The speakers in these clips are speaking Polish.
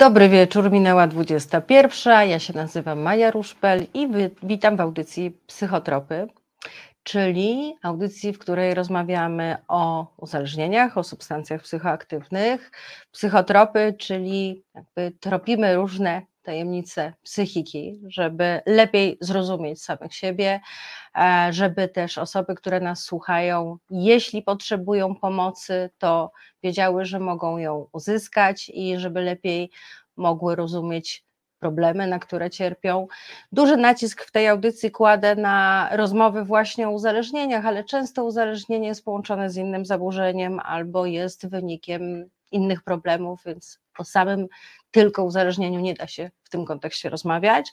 Dobry wieczór, minęła 21. Ja się nazywam Maja Ruszpel i witam w audycji Psychotropy, czyli audycji, w której rozmawiamy o uzależnieniach, o substancjach psychoaktywnych. Psychotropy, czyli jakby tropimy różne tajemnice psychiki, żeby lepiej zrozumieć samych siebie, e, żeby też osoby, które nas słuchają, jeśli potrzebują pomocy, to wiedziały, że mogą ją uzyskać i żeby lepiej mogły rozumieć problemy, na które cierpią. Duży nacisk w tej audycji kładę na rozmowy właśnie o uzależnieniach, ale często uzależnienie jest połączone z innym zaburzeniem albo jest wynikiem innych problemów, więc o samym tylko uzależnieniu nie da się w tym kontekście rozmawiać.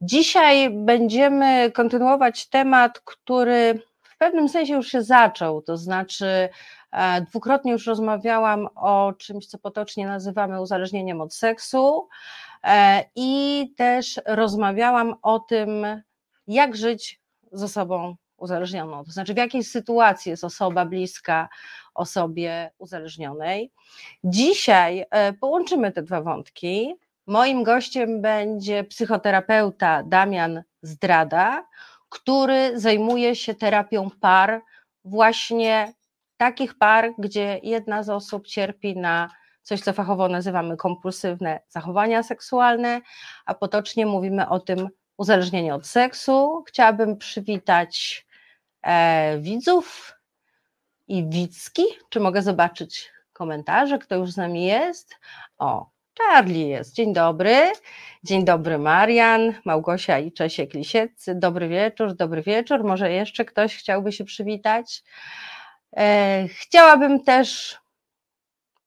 Dzisiaj będziemy kontynuować temat, który w pewnym sensie już się zaczął, to znaczy e, dwukrotnie już rozmawiałam o czymś, co potocznie nazywamy uzależnieniem od seksu e, i też rozmawiałam o tym, jak żyć z osobą uzależnioną, to znaczy w jakiej sytuacji jest osoba bliska osobie uzależnionej. Dzisiaj e, połączymy te dwa wątki. Moim gościem będzie psychoterapeuta Damian Zdrada, który zajmuje się terapią par, właśnie takich par, gdzie jedna z osób cierpi na coś, co fachowo nazywamy kompulsywne zachowania seksualne, a potocznie mówimy o tym uzależnienie od seksu. Chciałabym przywitać e, widzów i widzki. Czy mogę zobaczyć komentarze, kto już z nami jest? O, Charlie jest. Dzień dobry. Dzień dobry Marian, Małgosia i Czesiek Lisieccy. Dobry wieczór, dobry wieczór. Może jeszcze ktoś chciałby się przywitać? E, chciałabym też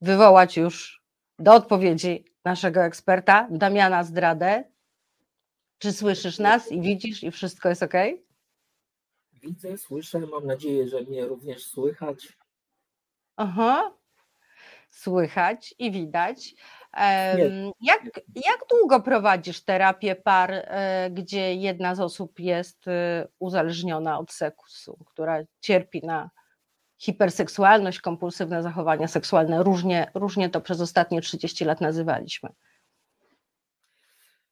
wywołać już do odpowiedzi naszego eksperta, Damiana Zdradę. Czy słyszysz nas i widzisz i wszystko jest ok? Widzę, słyszę, mam nadzieję, że mnie również słychać. Aha, słychać i widać. Jak, jak długo prowadzisz terapię par, e, gdzie jedna z osób jest e, uzależniona od seksu, która cierpi na hiperseksualność, kompulsywne zachowania seksualne? Różnie, różnie to przez ostatnie 30 lat nazywaliśmy.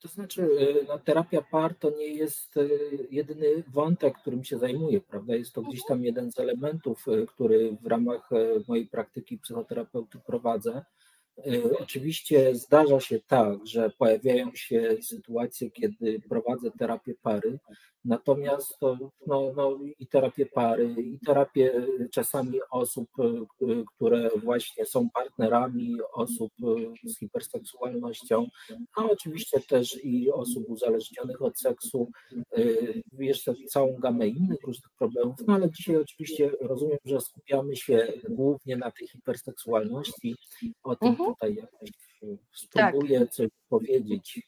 To znaczy, y, no, terapia par to nie jest y, jedyny wątek, którym się zajmuję, prawda? Jest to gdzieś tam jeden z elementów, y, który w ramach mojej praktyki psychoterapeuty prowadzę. Oczywiście zdarza się tak, że pojawiają się sytuacje, kiedy prowadzę terapię pary, Natomiast to, no, no, i terapię pary, i terapię czasami osób, e, które właśnie są partnerami osób e, z hiperseksualnością, a oczywiście też i osób uzależnionych od seksu, e, jeszcze całą gamę innych różnych problemów, no ale dzisiaj oczywiście rozumiem, że skupiamy się głównie na tej hiperseksualności, o tym. Tutaj jakoś spróbuję tak. coś powiedzieć.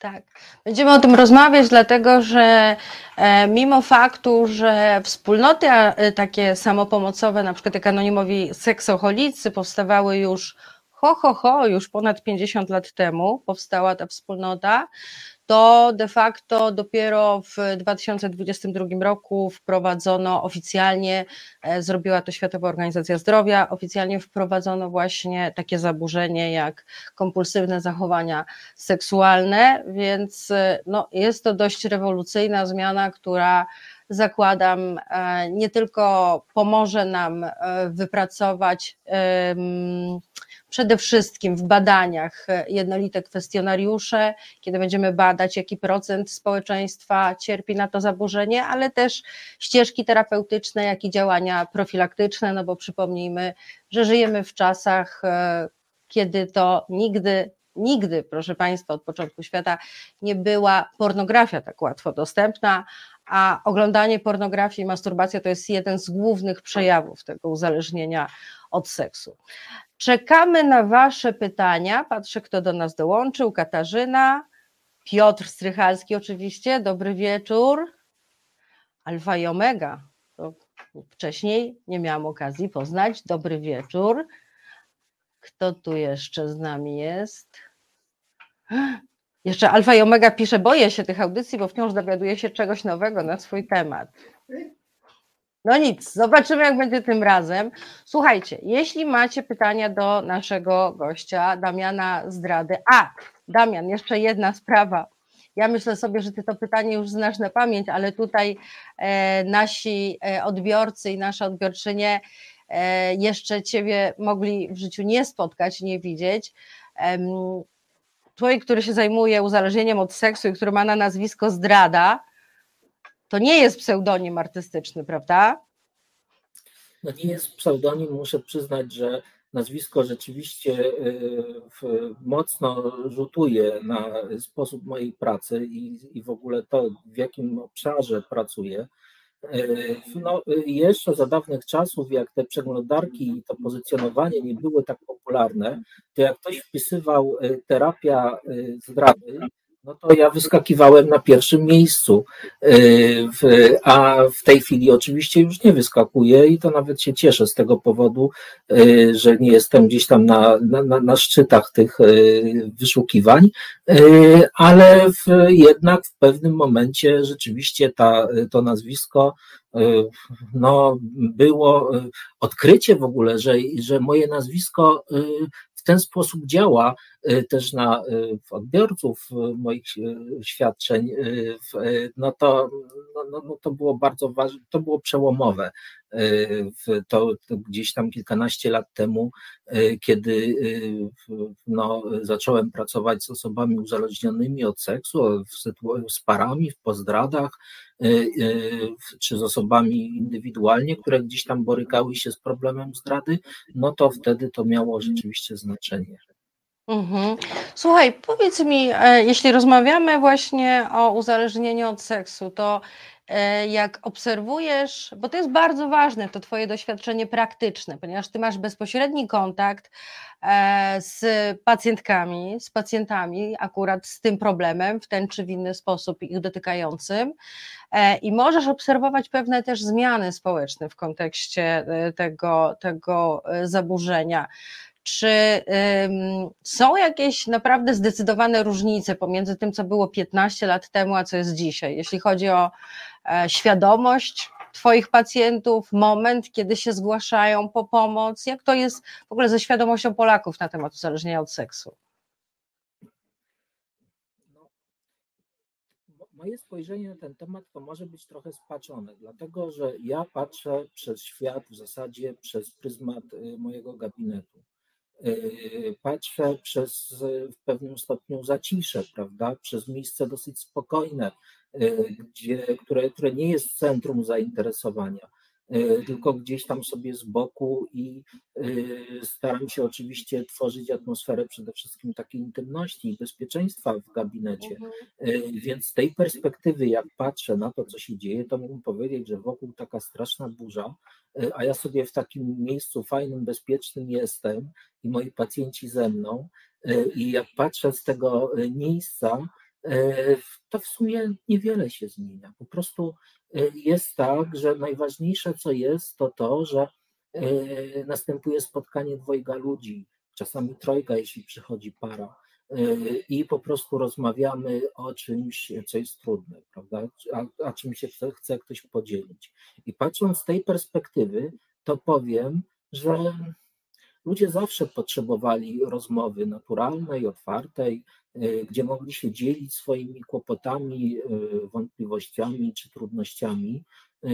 Tak, będziemy o tym rozmawiać, dlatego że e, mimo faktu, że wspólnoty e, takie samopomocowe, na przykład jak anonimowi seksoholicy, powstawały już ho, ho, ho, już ponad 50 lat temu powstała ta wspólnota, to de facto dopiero w 2022 roku wprowadzono oficjalnie, e, zrobiła to Światowa Organizacja Zdrowia, oficjalnie wprowadzono właśnie takie zaburzenie jak kompulsywne zachowania seksualne, więc e, no, jest to dość rewolucyjna zmiana, która zakładam, e, nie tylko pomoże nam wypracować przede wszystkim w badaniach e, jednolite kwestionariusze, kiedy będziemy badać, jaki procent społeczeństwa cierpi na to zaburzenie, ale też ścieżki terapeutyczne, jak i działania profilaktyczne, no bo przypomnijmy, że żyjemy w czasach, e, kiedy to nigdy nigdy, proszę Państwa, od początku świata nie była pornografia tak łatwo dostępna, a oglądanie pornografii i masturbacja to jest jeden z głównych przejawów tego uzależnienia od seksu. Czekamy na Wasze pytania. Patrzę, kto do nas dołączył. Katarzyna, Piotr Strychalski oczywiście. Dobry wieczór. Alfa i Omega. To wcześniej nie miałam okazji poznać. Dobry wieczór. Kto tu jeszcze z nami jest? Jeszcze Alfa i Omega pisze, boję się tych audycji, bo wciąż dowiaduję się czegoś nowego na swój temat. No nic, zobaczymy, jak będzie tym razem. Słuchajcie, jeśli macie pytania do naszego gościa, Damiana Zdrady. A, Damian, jeszcze jedna sprawa. Ja myślę sobie, że ty to pytanie już znasz na pamięć, ale tutaj e, nasi e, odbiorcy i nasze odbiorczynie e, jeszcze ciebie mogli w życiu nie spotkać, nie widzieć. Człowiek, który się zajmuje uzależnieniem od seksu i który ma na nazwisko Zdrada, to nie jest pseudonim artystyczny, prawda? No nie jest pseudonim, muszę przyznać, że nazwisko rzeczywiście y, mocno rzutuje na sposób mojej pracy i, i w ogóle to, w jakim obszarze pracuję. Y, no, jeszcze za dawnych czasów, jak te przeglądarki i to pozycjonowanie nie były tak popularne, to jak ktoś wpisywał y, terapia zdrady, no to ja wyskakiwałem na pierwszym miejscu, y, a w tej chwili oczywiście już nie wyskakuję i to nawet się cieszę z tego powodu, y, że nie jestem gdzieś tam na, na, na szczytach tych y, wyszukiwań, ale w, jednak w pewnym momencie rzeczywiście ta, to nazwisko no, było odkrycie w ogóle, że, że moje nazwisko ten sposób działa y, też na y, odbiorców y, moich świadczeń, no to, no, no, no to było bardzo ważne, to było przełomowe. To, to, gdzieś tam kilkanaście lat temu, kiedy no, zacząłem pracować z osobami uzależnionymi od seksu, z parami, w pozdradach, czy z osobami indywidualnie, które gdzieś tam borykały się z problemem zdrady, no to wtedy to miało rzeczywiście znaczenie. Mhm. Słuchaj, powiedz mi, e, jeśli rozmawiamy właśnie o uzależnieniu od seksu, to jak obserwujesz, bo to jest bardzo ważne, to Twoje doświadczenie praktyczne, ponieważ Ty masz bezpośredni kontakt e, z pacjentkami, z pacjentami akurat z tym problemem, w ten czy w inny sposób ich dotykającym i możesz obserwować pewne też zmiany społeczne w kontekście tego, tego zaburzenia. Czy ym, są jakieś naprawdę zdecydowane różnice pomiędzy tym, co było 15 lat temu, a co jest dzisiaj, jeśli chodzi o e, świadomość Twoich pacjentów, moment, kiedy się zgłaszają po pomoc? Jak to jest w ogóle ze świadomością Polaków na temat uzależnienia od seksu? No, moje spojrzenie na ten temat to może być trochę spaczone, dlatego że ja patrzę przez świat w zasadzie przez pryzmat y, mojego gabinetu. Y, patrzę przez w pewnym stopniu zacisze, prawda? Przez miejsce dosyć spokojne, y, gdzie, które, które nie jest centrum zainteresowania. Y, tylko gdzieś tam sobie z boku i y, staram się oczywiście tworzyć atmosferę przede wszystkim takiej intymności i bezpieczeństwa w gabinecie. Mhm. Y, więc z tej perspektywy, jak patrzę na to, co się dzieje, to mógłbym powiedzieć, że wokół taka straszna burza, a ja sobie w takim miejscu fajnym, bezpiecznym jestem i moi pacjenci ze mną. I jak patrzę z tego miejsca, to w sumie niewiele się zmienia. Po prostu jest tak, że najważniejsze co jest, to to, że y, następuje spotkanie dwojga ludzi, czasami trojga, jeśli przychodzi para. Y, I po prostu rozmawiamy o czymś, co jest trudne, prawda? A, a czym się chce, chce ktoś podzielić. I patrząc z tej perspektywy, to powiem, że ludzie zawsze potrzebowali rozmowy naturalnej, otwartej, E, gdzie mogli się dzielić swoimi kłopotami, e, wątpliwościami czy trudnościami. E,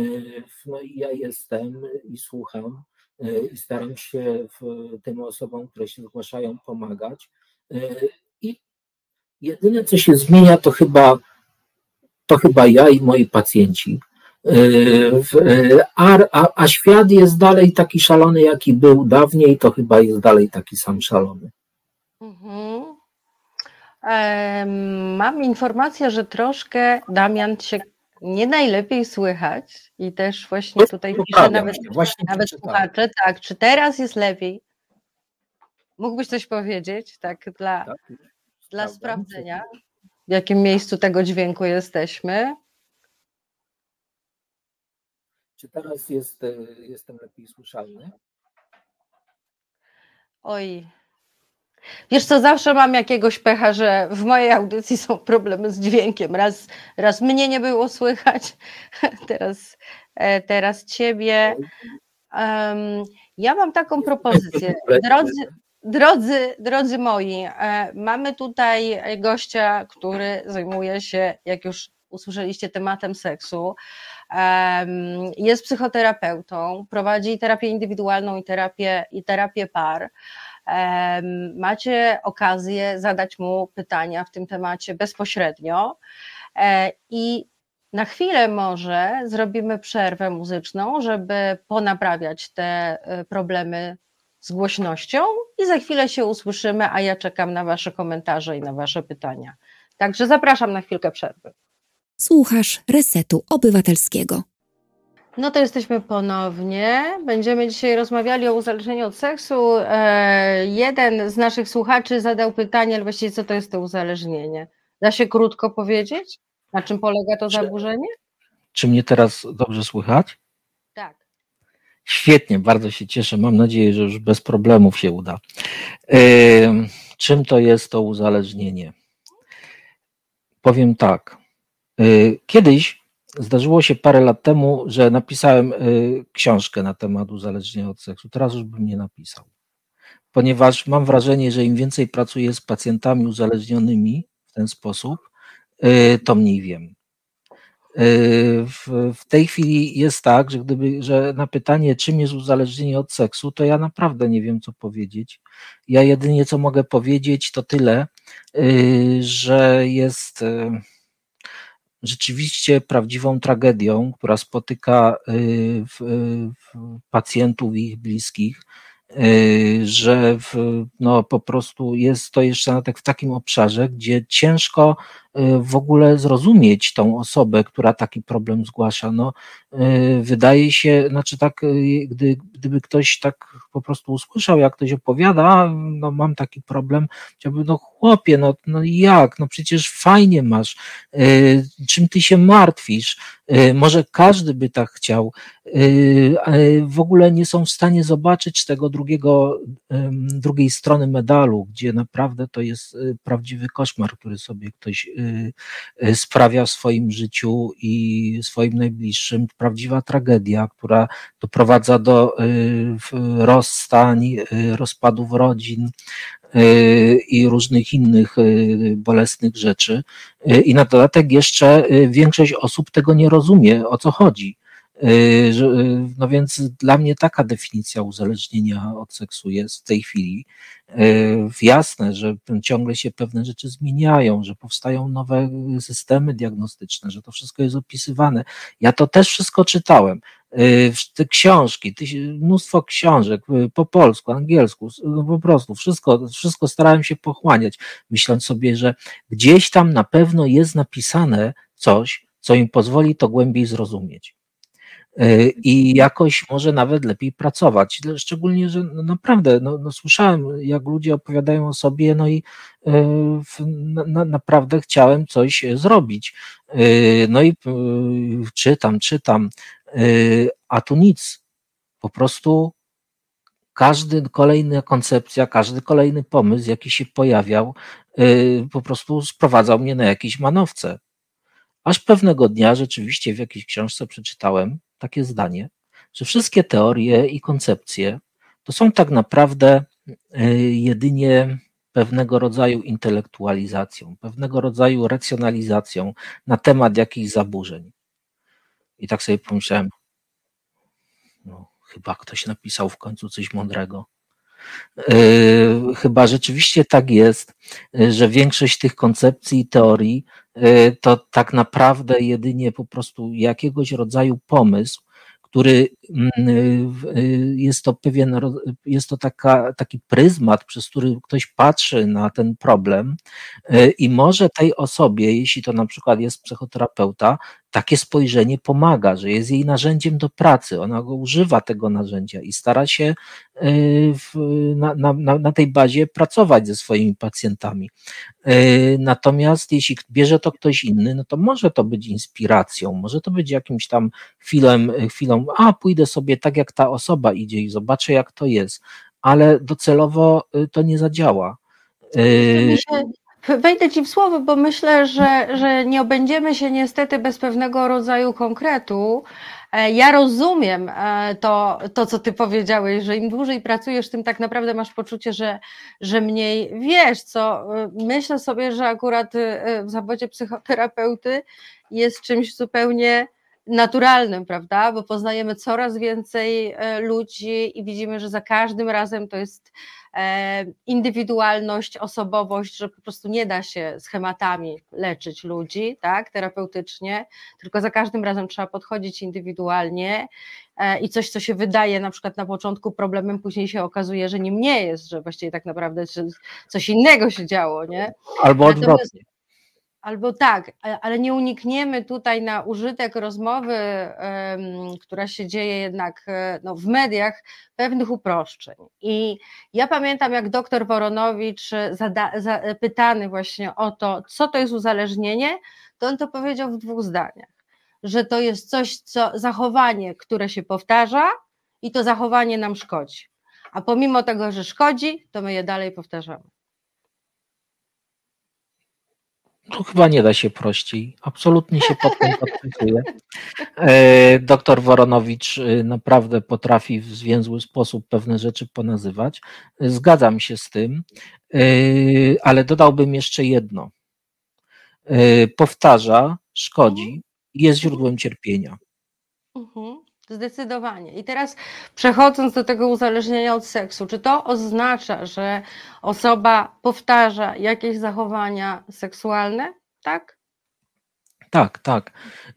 no i ja jestem i słucham i staram się tym osobom, które się zgłaszają, pomagać. I jedyne, co się zmienia, to chyba, to chyba ja i moi pacjenci. A, a, a świat jest dalej taki szalony, jaki był dawniej, to chyba jest dalej taki sam szalony. Mhm. Mam informację, że troszkę Damian się nie najlepiej słychać i też właśnie tutaj pisze nawet, nawet słuchacze, tak, czy teraz jest lepiej? Mógłbyś coś powiedzieć, tak, dla, tak, dla sprawdzenia, w jakim miejscu tego dźwięku jesteśmy? Czy teraz jest, e, jestem lepiej słyszalny? Oj, Wiesz co, zawsze mam jakiegoś pecha, że w mojej audycji są problemy z dźwiękiem. Raz, raz mnie nie było słychać, teraz e, teraz ciebie. Ja mam taką propozycję. Drodzy, drodzy, drodzy moi, e, mamy tutaj gościa, który zajmuje się, jak już usłyszeliście, tematem seksu. Jest psychoterapeutą, prowadzi terapię indywidualną i terapię, i terapię par. Macie okazję zadać mu pytania w tym temacie bezpośrednio. E, I na chwilę może zrobimy przerwę muzyczną, żeby ponaprawiać te e, problemy z głośnością i za chwilę się usłyszymy, a ja czekam na Wasze komentarze i na Wasze pytania. Także zapraszam na chwilkę przerwy. Słuchasz Resetu Obywatelskiego. No to jesteśmy ponownie. Będziemy dzisiaj rozmawiali o uzależnieniu od seksu. E, jeden z naszych słuchaczy zadał pytanie, ale właściwie co to jest to uzależnienie? Da się krótko powiedzieć? Na czym polega to zaburzenie? Czy mnie teraz dobrze słychać? Tak. Świetnie, bardzo się cieszę. Mam nadzieję, że już bez problemów się uda. Czym to jest to uzależnienie? Powiem tak. E, kiedyś zdarzyło się parę lat temu, że napisałem e, książkę na temat uzależnienia od seksu. Teraz już bym nie napisał. Ponieważ mam wrażenie, że im więcej pracuję z pacjentami uzależnionymi w ten sposób, e, to mniej wiem. W, w tej chwili jest tak, że gdyby, że na pytanie, czym jest uzależnienie od seksu, to ja naprawdę nie wiem, co powiedzieć. Ja jedynie co mogę powiedzieć, to tyle, że jest rzeczywiście prawdziwą tragedią, która spotyka y, pacjentów i ich bliskich, y, że w, no, po prostu jest to jeszcze na tak, w takim obszarze, gdzie ciężko w ogóle zrozumieć tą osobę, która taki problem zgłasza. No, y, wydaje się, znaczy tak, y, gdy, gdyby ktoś tak po prostu usłyszał, jak ktoś opowiada, no mam taki problem, chciałby, no chłopie, no, no jak, no przecież fajnie masz, czym ty się martwisz, może każdy by tak chciał, w ogóle nie są w stanie zobaczyć tego drugiego, drugiej strony medalu, gdzie naprawdę to jest prawdziwy koszmar, który sobie ktoś Y, y, sprawia w swoim życiu i swoim najbliższym. Prawdziwa tragedia, która doprowadza do y, rozstań, rozpadów rodzin i różnych innych bolesnych rzeczy. I na dodatek jeszcze większość osób tego nie rozumie, o co chodzi. No więc dla mnie taka definicja uzależnienia od seksu jest w tej chwili. E, jasne, że ciągle się pewne rzeczy zmieniają, że powstają nowe systemy diagnostyczne, że to wszystko jest opisywane. Ja to też wszystko czytałem. Te książki, mnóstwo książek po polsku, angielsku, no po prostu wszystko, wszystko starałem się pochłaniać, myśląc sobie, że gdzieś tam na pewno jest napisane coś, co im pozwoli to głębiej zrozumieć. E, i jakoś może nawet lepiej pracować. Szczególnie, że no naprawdę no, no słyszałem, jak ludzie opowiadają o sobie, no i e, na, naprawdę chciałem coś zrobić. E, no i czytam, czytam, a tu nic. Po prostu każdy kolejna koncepcja, każdy kolejny pomysł, jaki się pojawiał, po prostu sprowadzał mnie na jakieś manowce. Aż pewnego dnia rzeczywiście w jakiejś książce przeczytałem, takie zdanie, że wszystkie teorie i koncepcje to są tak naprawdę e, jedynie pewnego rodzaju intelektualizacją, pewnego rodzaju racjonalizacją na temat jakichś zaburzeń. I tak sobie pomyślałem, no, chyba ktoś napisał w końcu coś mądrego. Yy, chyba rzeczywiście tak jest, że większość tych koncepcji i teorii to tak naprawdę jedynie po prostu jakiegoś rodzaju pomysł, który mm, yy, jest to pewien, jest to taka, taki pryzmat, przez który ktoś patrzy na ten problem i może tej osobie, jeśli to na przykład jest psychoterapeuta, takie spojrzenie pomaga, że jest jej narzędziem do pracy, ona go używa tego narzędzia i stara się y, w, na, na, na, tej bazie pracować ze swoimi pacjentami. Y, natomiast jeśli bierze to ktoś inny, no to może to być inspiracją, może to być jakimś tam chwilą, chwilą a pójdę sobie tak jak ta osoba idzie i zobaczę jak to jest, ale docelowo y, to nie zadziała. Wejdę Ci w słowo, bo myślę, że, że nie obędziemy się niestety bez pewnego rodzaju konkretu. e, ja rozumiem e, to, to, co ty powiedziałeś, że im dłużej pracujesz, tym tak naprawdę masz poczucie, że, że mniej wiesz, co myślę sobie, że akurat w zawodzie psychoterapeuty jest czymś zupełnie naturalnym, prawda? Bo poznajemy coraz więcej ludzi i widzimy, że za każdym razem to jest E, indywidualność, osobowość, że po prostu nie da się schematami leczyć ludzi, tak, terapeutycznie, tylko za każdym razem trzeba podchodzić indywidualnie e, i coś, co się wydaje na przykład na początku problemem, później się okazuje, że nim nie jest, że właściwie tak naprawdę coś innego się działo, nie? Albo odwrotnie. Albo tak, ale nie unikniemy tutaj na użytek rozmowy, która się dzieje jednak e, no, w mediach, pewnych uproszczeń. I ja pamiętam, jak doktor Woronowicz pytany właśnie o to, co to jest uzależnienie, to on to powiedział w dwóch zdaniach, że to jest coś, co zachowanie, które się powtarza i to zachowanie nam szkodzi. A pomimo tego, że szkodzi, to my je dalej powtarzamy. Tu chyba nie da się prościej. Absolutnie się pod tym podpisuję. E, doktor Woronowicz e, naprawdę potrafi w zwięzły sposób pewne rzeczy ponazywać. Zgadzam się z tym, e, ale dodałbym jeszcze jedno. Powtarza, szkodzi i jest źródłem cierpienia. Mhm. Zdecydowanie. I teraz przechodząc do tego uzależnienia od seksu, czy to oznacza, że osoba powtarza jakieś zachowania seksualne? Tak? Tak, tak.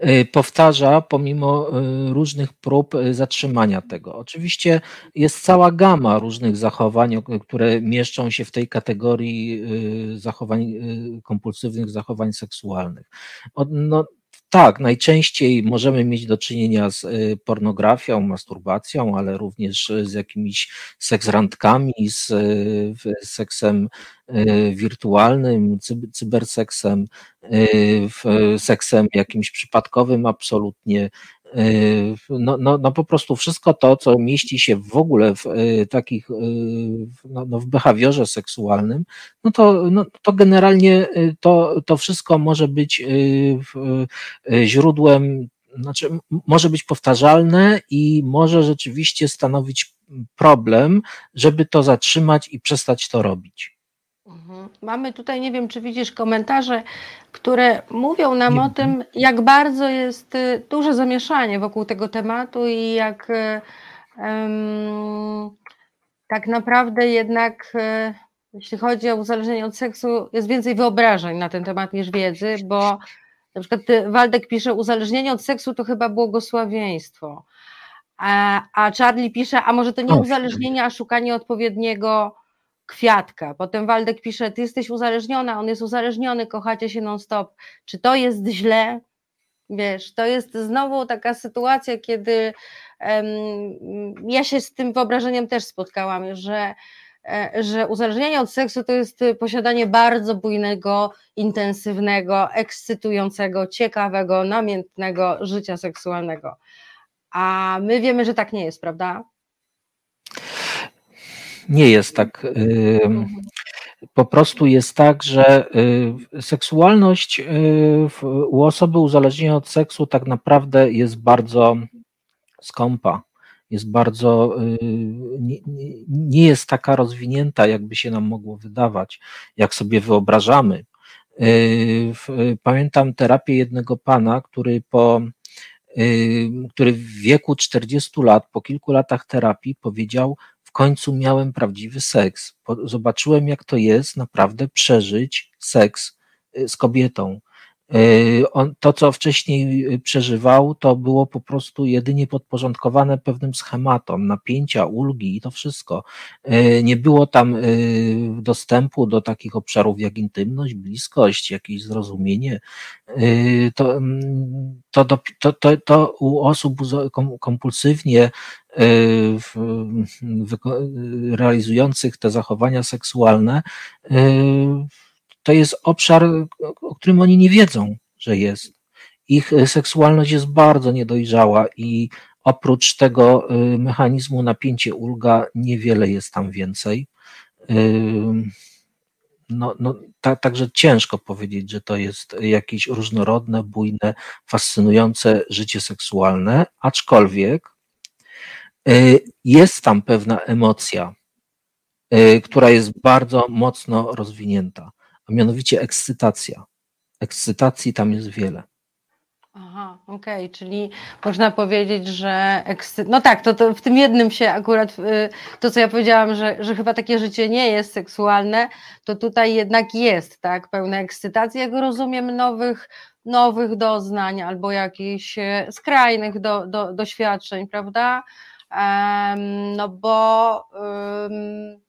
Y, powtarza pomimo y, różnych prób y, zatrzymania tego. Oczywiście jest cała gama różnych zachowań, które mieszczą się w tej kategorii zachowań kompulsywnych, zachowań seksualnych. No, tak, najczęściej możemy mieć do czynienia z y, pornografią, masturbacją, ale również z jakimiś seksrandkami, z seksem y, wirtualnym, cyberseksem, seksem jakimś przypadkowym absolutnie, no, no, no po prostu wszystko to, co mieści się w ogóle w yy, takich, yy, no, no w behawiorze seksualnym, no to, no to generalnie to, to wszystko może być źródłem, znaczy może być powtarzalne i może rzeczywiście stanowić problem, żeby to zatrzymać i przestać to robić. Mhm. Mamy tutaj, nie wiem, czy widzisz komentarze, które mówią nam nie o tym, jak bardzo jest y, duże zamieszanie wokół tego tematu i jak um, tak naprawdę jednak, y, jeśli chodzi o uzależnienie od seksu, jest więcej wyobrażeń na ten temat niż wiedzy, bo na przykład Waldek pisze, uzależnienie od seksu to chyba błogosławieństwo. A, a Charlie pisze, a może to nie uzależnienie, a szukanie odpowiedniego kwiatka. Potem Waldek pisze, ty jesteś uzależniona, on jest uzależniony, kochacie się non-stop. Czy to jest źle? Wiesz, to jest znowu taka sytuacja, kiedy um, ja się z tym wyobrażeniem też spotkałam, że, e, że uzależnienie od seksu to jest posiadanie bardzo bujnego, intensywnego, ekscytującego, ciekawego, namiętnego życia seksualnego. A my wiemy, że tak nie jest, prawda? Nie jest tak. Po prostu jest tak, że y, seksualność y, u osoby uzależnionej od seksu tak naprawdę jest bardzo skąpa. Jest bardzo, y, nie, nie jest taka rozwinięta, jakby się nam mogło wydawać, jak sobie wyobrażamy. Pamiętam terapię jednego pana, który po który w wieku 40 lat, po kilku latach terapii, powiedział: końcu miałem prawdziwy seks. Zobaczyłem, jak to jest naprawdę przeżyć seks y, z kobietą. Y, on, to, co wcześniej y, przeżywał, to było po prostu jedynie podporządkowane pewnym schematom, napięcia, ulgi i to wszystko. Nie było tam dostępu do takich obszarów jak intymność, bliskość, jakieś zrozumienie. To, mm, to, to, to, to u osób kompulsywnie realizujących te zachowania seksualne, to jest obszar, o którym oni nie wiedzą, że jest. Ich seksualność jest bardzo niedojrzała i oprócz tego mechanizmu napięcie ulga niewiele jest tam więcej. no, no tak, także ciężko powiedzieć, że to jest jakieś różnorodne, bujne, fascynujące życie seksualne, aczkolwiek jest tam pewna emocja, która jest bardzo mocno rozwinięta, a mianowicie ekscytacja. Ekscytacji tam jest wiele. Aha, okej, okay. czyli można powiedzieć, że ekscy... no tak, to, to w tym jednym się akurat y, to, co ja powiedziałam, że, że chyba takie życie nie jest seksualne, to tutaj jednak jest, tak, pełna ekscytacji, jak rozumiem, nowych, nowych doznań albo jakichś e, skrajnych do, do, doświadczeń, prawda? Um, no bo um,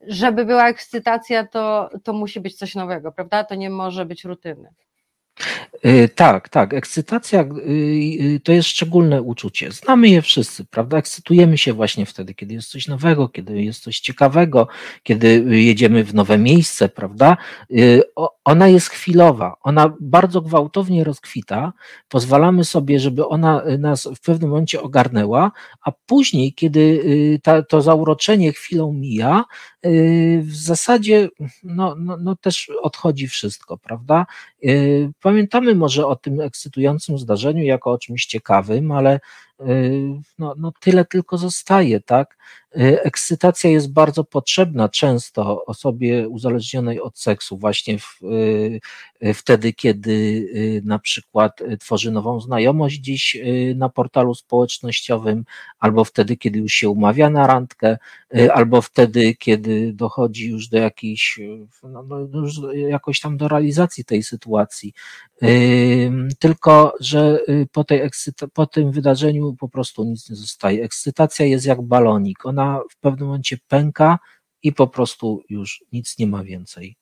żeby była ekscytacja, to, to musi być coś nowego, prawda? To nie może być rutyny. Y, tak, tak. Ekscytacja y, y, to jest szczególne uczucie. Znamy je wszyscy, prawda? Ekscytujemy się właśnie wtedy, kiedy jest coś nowego, kiedy jest coś ciekawego, kiedy jedziemy w nowe miejsce, prawda? Ona jest chwilowa, ona bardzo gwałtownie rozkwita. Pozwalamy sobie, żeby ona nas w pewnym momencie ogarnęła, a później, kiedy ta, to zauroczenie chwilą mija, w zasadzie no, no, no też odchodzi wszystko, prawda? Pamiętamy może o tym ekscytującym zdarzeniu jako o czymś ciekawym, ale y, no, no tyle tylko zostaje, tak? Y, ekscytacja jest bardzo potrzebna często osobie uzależnionej od seksu, właśnie w, y, wtedy, kiedy na przykład tworzy nową znajomość gdzieś na portalu społecznościowym, albo wtedy, kiedy już się umawia na randkę, albo wtedy, kiedy dochodzi już do jakiejś, no, no już jakoś tam do realizacji tej sytuacji. Tylko, że po, tej po tym wydarzeniu po prostu nic nie zostaje. Ekscytacja jest jak balonik. Ona w pewnym momencie pęka i po prostu już nic nie ma więcej.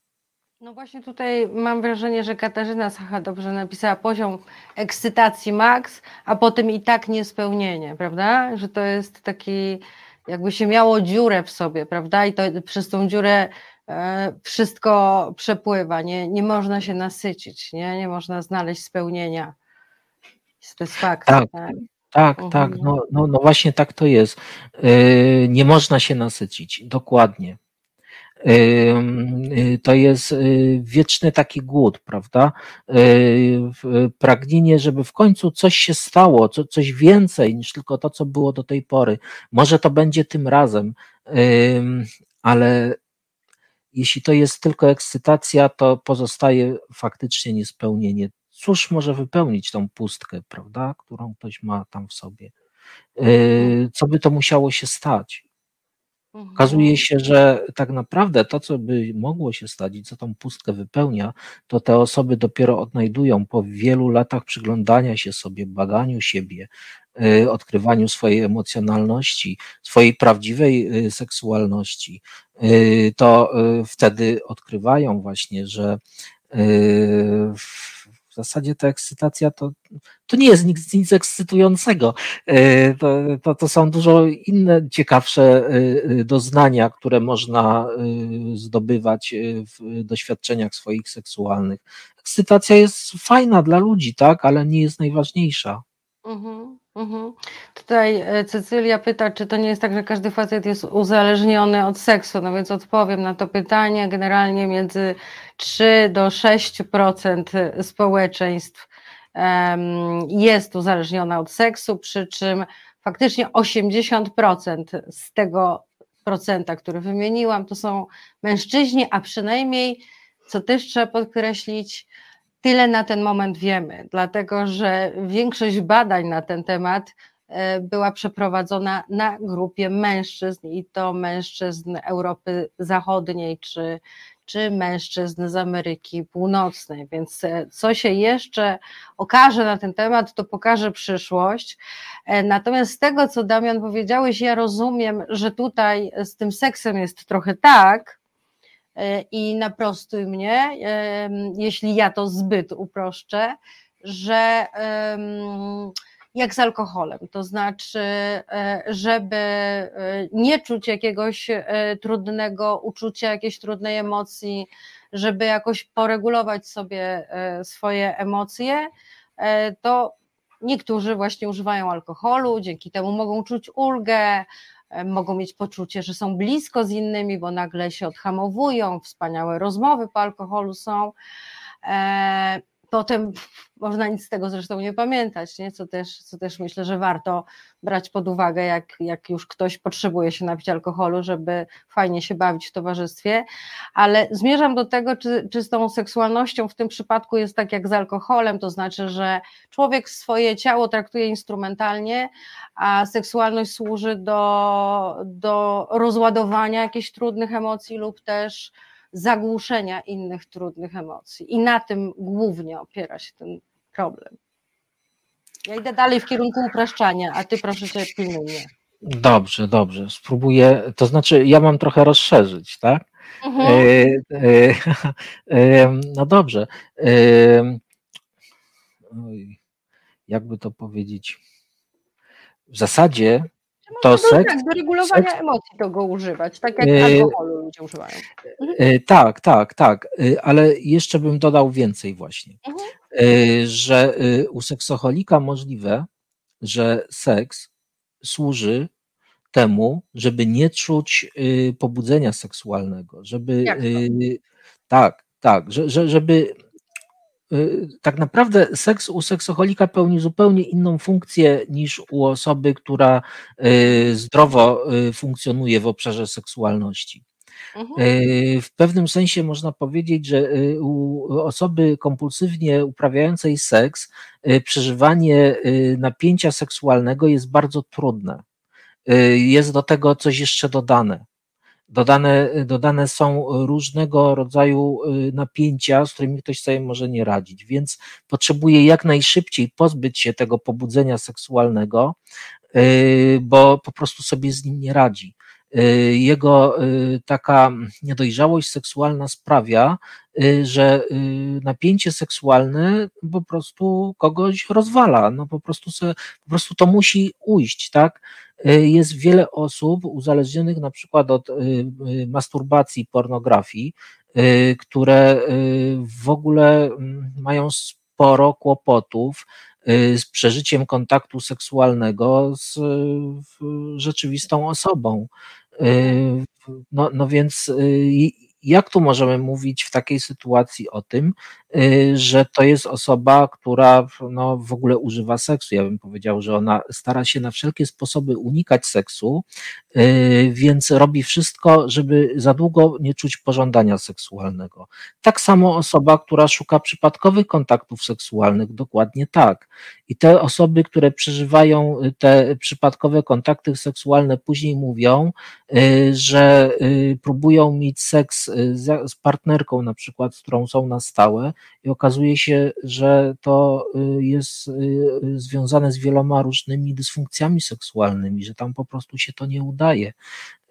No właśnie tutaj mam wrażenie, że Katarzyna Sacha dobrze napisała poziom ekscytacji max, a potem i tak niespełnienie, prawda? Że to jest taki, jakby się miało dziurę w sobie, prawda? I to przez tą dziurę e, wszystko przepływa, nie, nie można się nasycić, nie, nie można znaleźć spełnienia, satysfakcji. Tak. tak? Tak, mhm. tak, no, no, no właśnie tak to jest. Yy, nie można się nasycić, dokładnie. Yy, to jest yy, wieczny taki głód, prawda? Pragnienie, żeby w końcu coś się stało, coś więcej niż tylko to, co było do tej pory. Może to będzie tym razem, ale jeśli to jest tylko ekscytacja, to pozostaje faktycznie niespełnienie cóż może wypełnić tą pustkę, prawda, którą ktoś ma tam w sobie. Mhm. Co by to musiało się stać? Okazuje mhm. się, że tak naprawdę to, co by mogło się stać i co tą pustkę wypełnia, to te osoby dopiero odnajdują po wielu latach przyglądania się sobie, badaniu siebie, y, odkrywaniu swojej emocjonalności, swojej prawdziwej y, seksualności. To wtedy odkrywają właśnie, że w zasadzie ta ekscytacja to, to nie jest nic, nic ekscytującego. E, to, to, to są dużo inne, ciekawsze e, e, doznania, które można zdobywać w doświadczeniach swoich seksualnych. Ekscytacja jest fajna dla ludzi, tak, ale nie jest najważniejsza. Mhm. Mhm. Tutaj Cecylia pyta, czy to nie jest tak, że każdy facet jest uzależniony od seksu. No więc odpowiem na to pytanie. Generalnie między 3 do 6% społeczeństw jest uzależniona od seksu, przy czym faktycznie 80% z tego procenta, który wymieniłam, to są mężczyźni, a przynajmniej, co też trzeba podkreślić, tyle na ten moment wiemy, dlatego że większość badań na ten temat e, była przeprowadzona na grupie mężczyzn i to mężczyzn Europy Zachodniej czy, czy mężczyzn z Ameryki Północnej. Więc e, co się jeszcze okaże na ten temat, to pokaże przyszłość. E, natomiast z tego, co Damian powiedziałeś, ja rozumiem, że tutaj z tym seksem jest trochę tak, i naprostuj mnie, jeśli ja to zbyt uproszczę, że jak z alkoholem, to znaczy, e, żeby e, nie czuć jakiegoś e, trudnego uczucia, jakiejś trudnej emocji, żeby jakoś poregulować sobie swoje emocje, to niektórzy właśnie używają alkoholu, dzięki temu mogą czuć ulgę, e, mogą mieć poczucie, że są blisko z innymi, bo nagle się odhamowują, wspaniałe rozmowy po alkoholu są. Potem można nic z tego zresztą nie pamiętać, nie? Co, też, co też myślę, że warto brać pod uwagę, jak, jak już ktoś potrzebuje się napić alkoholu, żeby fajnie się bawić w towarzystwie, ale zmierzam do tego, czy, czy z tą seksualnością w tym przypadku jest tak jak z alkoholem, to znaczy, że człowiek swoje ciało traktuje instrumentalnie, a seksualność służy do, do rozładowania jakichś trudnych emocji lub też zagłuszenia innych trudnych emocji. I na tym głównie opiera się ten problem. Ja idę dalej w kierunku upraszczania, a ty proszę cię pilnuj mnie. Dobrze, dobrze. Spróbuję, to znaczy ja mam trochę rozszerzyć, tak? Mhm. E, e, e, no dobrze. Jakby to powiedzieć? W zasadzie to seks. Tak, do regulowania seks, emocji to go używać, tak jak e, alkoholu ludzie używają. Mhm. E, tak, tak, tak, e, ale jeszcze bym dodał więcej właśnie, mhm. że u seksoholika możliwe, że seks służy temu, żeby nie czuć pobudzenia seksualnego, żeby tak, tak, że, że, żeby Y, tak naprawdę seks u seksoholika pełni zupełnie inną funkcję niż u osoby, która y, zdrowo y, funkcjonuje w obszarze seksualności. Mhm. W pewnym sensie można powiedzieć, że u osoby kompulsywnie uprawiającej seks przeżywanie napięcia seksualnego jest bardzo trudne. Jest do tego coś jeszcze dodane. Dodane, dodane są różnego rodzaju y, napięcia, z którymi ktoś sobie może nie radzić, więc potrzebuje jak najszybciej pozbyć się tego pobudzenia seksualnego, y, bo po prostu sobie z nim nie radzi. Y, jego taka niedojrzałość seksualna sprawia, że napięcie seksualne po prostu kogoś rozwala. No po prostu, se, po prostu to musi ujść, tak? Y, jest wiele osób uzależnionych na przykład od y, y, masturbacji, pornografii, które w ogóle mm, mają sporo kłopotów z przeżyciem kontaktu seksualnego z rzeczywistą osobą. No, no więc jak tu możemy mówić w takiej sytuacji o tym, y, że to jest osoba, która no, w ogóle używa seksu? Ja bym powiedział, że ona stara się na wszelkie sposoby unikać seksu, y, więc robi wszystko, żeby za długo nie czuć pożądania seksualnego. Tak samo osoba, która szuka przypadkowych kontaktów seksualnych, dokładnie tak. I te osoby, które przeżywają te przypadkowe kontakty seksualne, później mówią, y, że próbują mieć seks z, partnerką, na przykład, z którą są na stałe, i okazuje się, że to y, jest y, związane z wieloma różnymi dysfunkcjami seksualnymi, że tam po prostu się to nie udaje.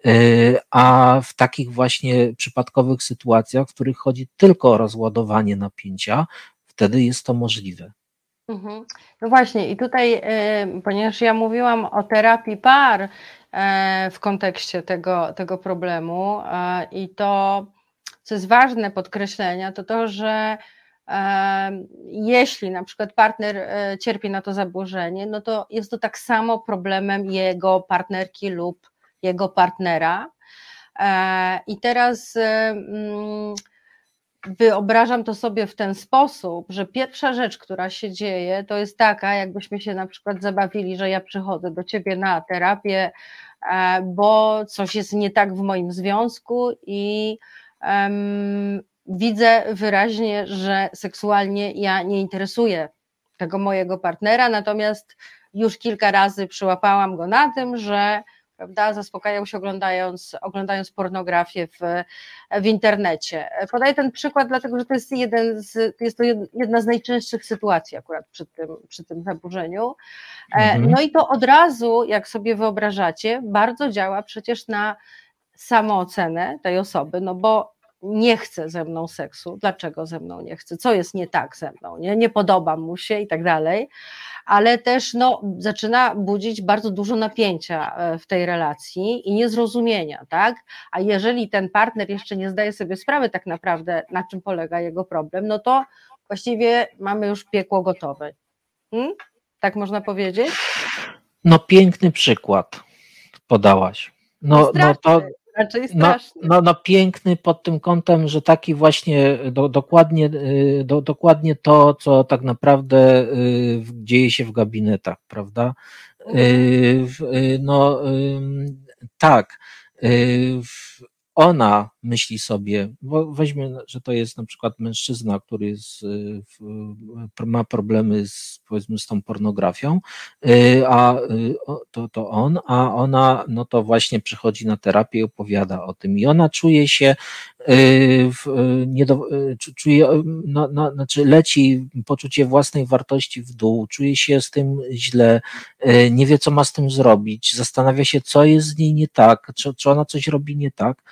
Y, a w takich właśnie przypadkowych sytuacjach, w których chodzi tylko o rozładowanie napięcia, wtedy jest to możliwe. Mhm. No właśnie, i tutaj, ponieważ ja mówiłam o terapii par w kontekście tego, tego problemu, i to co jest ważne podkreślenia, to to, że jeśli na przykład partner e, cierpi na to zaburzenie, no to jest to tak samo problemem jego partnerki lub jego partnera. E, I teraz e, mm, wyobrażam to sobie w ten sposób, że pierwsza rzecz, która się dzieje, to jest taka, jakbyśmy się na przykład zabawili, że ja przychodzę do ciebie na terapię, bo coś jest nie tak w moim związku i um, widzę wyraźnie, że seksualnie ja nie interesuję tego mojego partnera, natomiast już kilka razy przyłapałam go na tym, że prawda, zaspokajał się oglądając, oglądając pornografię w, w internecie. Podaję ten przykład, dlatego że to jest, jeden z, jest to jedna z najczęstszych sytuacji akurat przy tym, przy tym zaburzeniu. E, mhm. No i to od razu, jak sobie wyobrażacie, bardzo działa przecież na samoocenę tej osoby, no bo nie chce ze mną seksu, dlaczego ze mną nie chce, co jest nie tak ze mną, nie, nie podoba mu się i tak dalej, ale też no, zaczyna budzić bardzo dużo napięcia e, w tej relacji i niezrozumienia, tak? A jeżeli ten partner jeszcze nie zdaje sobie sprawy tak naprawdę, na czym polega jego problem, no to właściwie mamy już piekło gotowe. Hmm? Tak można powiedzieć? No piękny przykład podałaś. No, no to, raczej no, no, no piękny pod tym kątem, że taki właśnie do, dokładnie, y, do, dokładnie to, co tak naprawdę y, dzieje się w gabinetach, prawda? Y, No tak. Ona myśli sobie, bo weźmy, że to jest na przykład mężczyzna, który jest, y, w- ma problemy z, powiedzmy, z tą pornografią, y, a y, to, to on, a ona no to właśnie przychodzi na terapię i opowiada o tym. I ona czuje się, y, w, y, nie do, y, czu- czuje, y, no, no, znaczy leci poczucie własnej wartości w dół, czuje się z tym źle, y, nie wie, co ma z tym zrobić, zastanawia się, co jest z niej nie tak, czy, czy ona coś robi nie tak.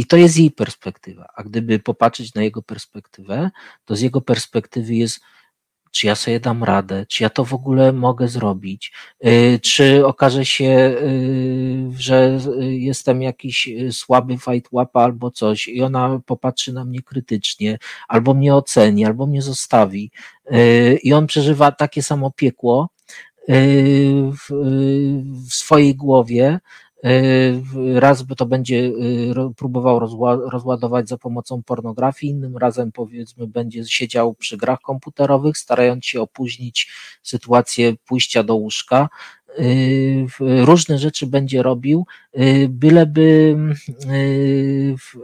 I to jest jej perspektywa. A gdyby popatrzeć na jego perspektywę, to z jego perspektywy jest, czy ja sobie dam radę, czy ja to w ogóle mogę zrobić, y, czy okaże się, y, że y, jestem jakiś słaby fight łapa albo coś i ona popatrzy na mnie krytycznie, albo mnie oceni, albo mnie zostawi i on przeżywa takie samo piekło w, swojej głowie, raz by to będzie ro- próbował rozła- rozładować za pomocą pornografii, innym razem powiedzmy będzie siedział przy grach komputerowych, starając się opóźnić sytuację pójścia do łóżka. W- Różne rzeczy będzie robił, byleby w-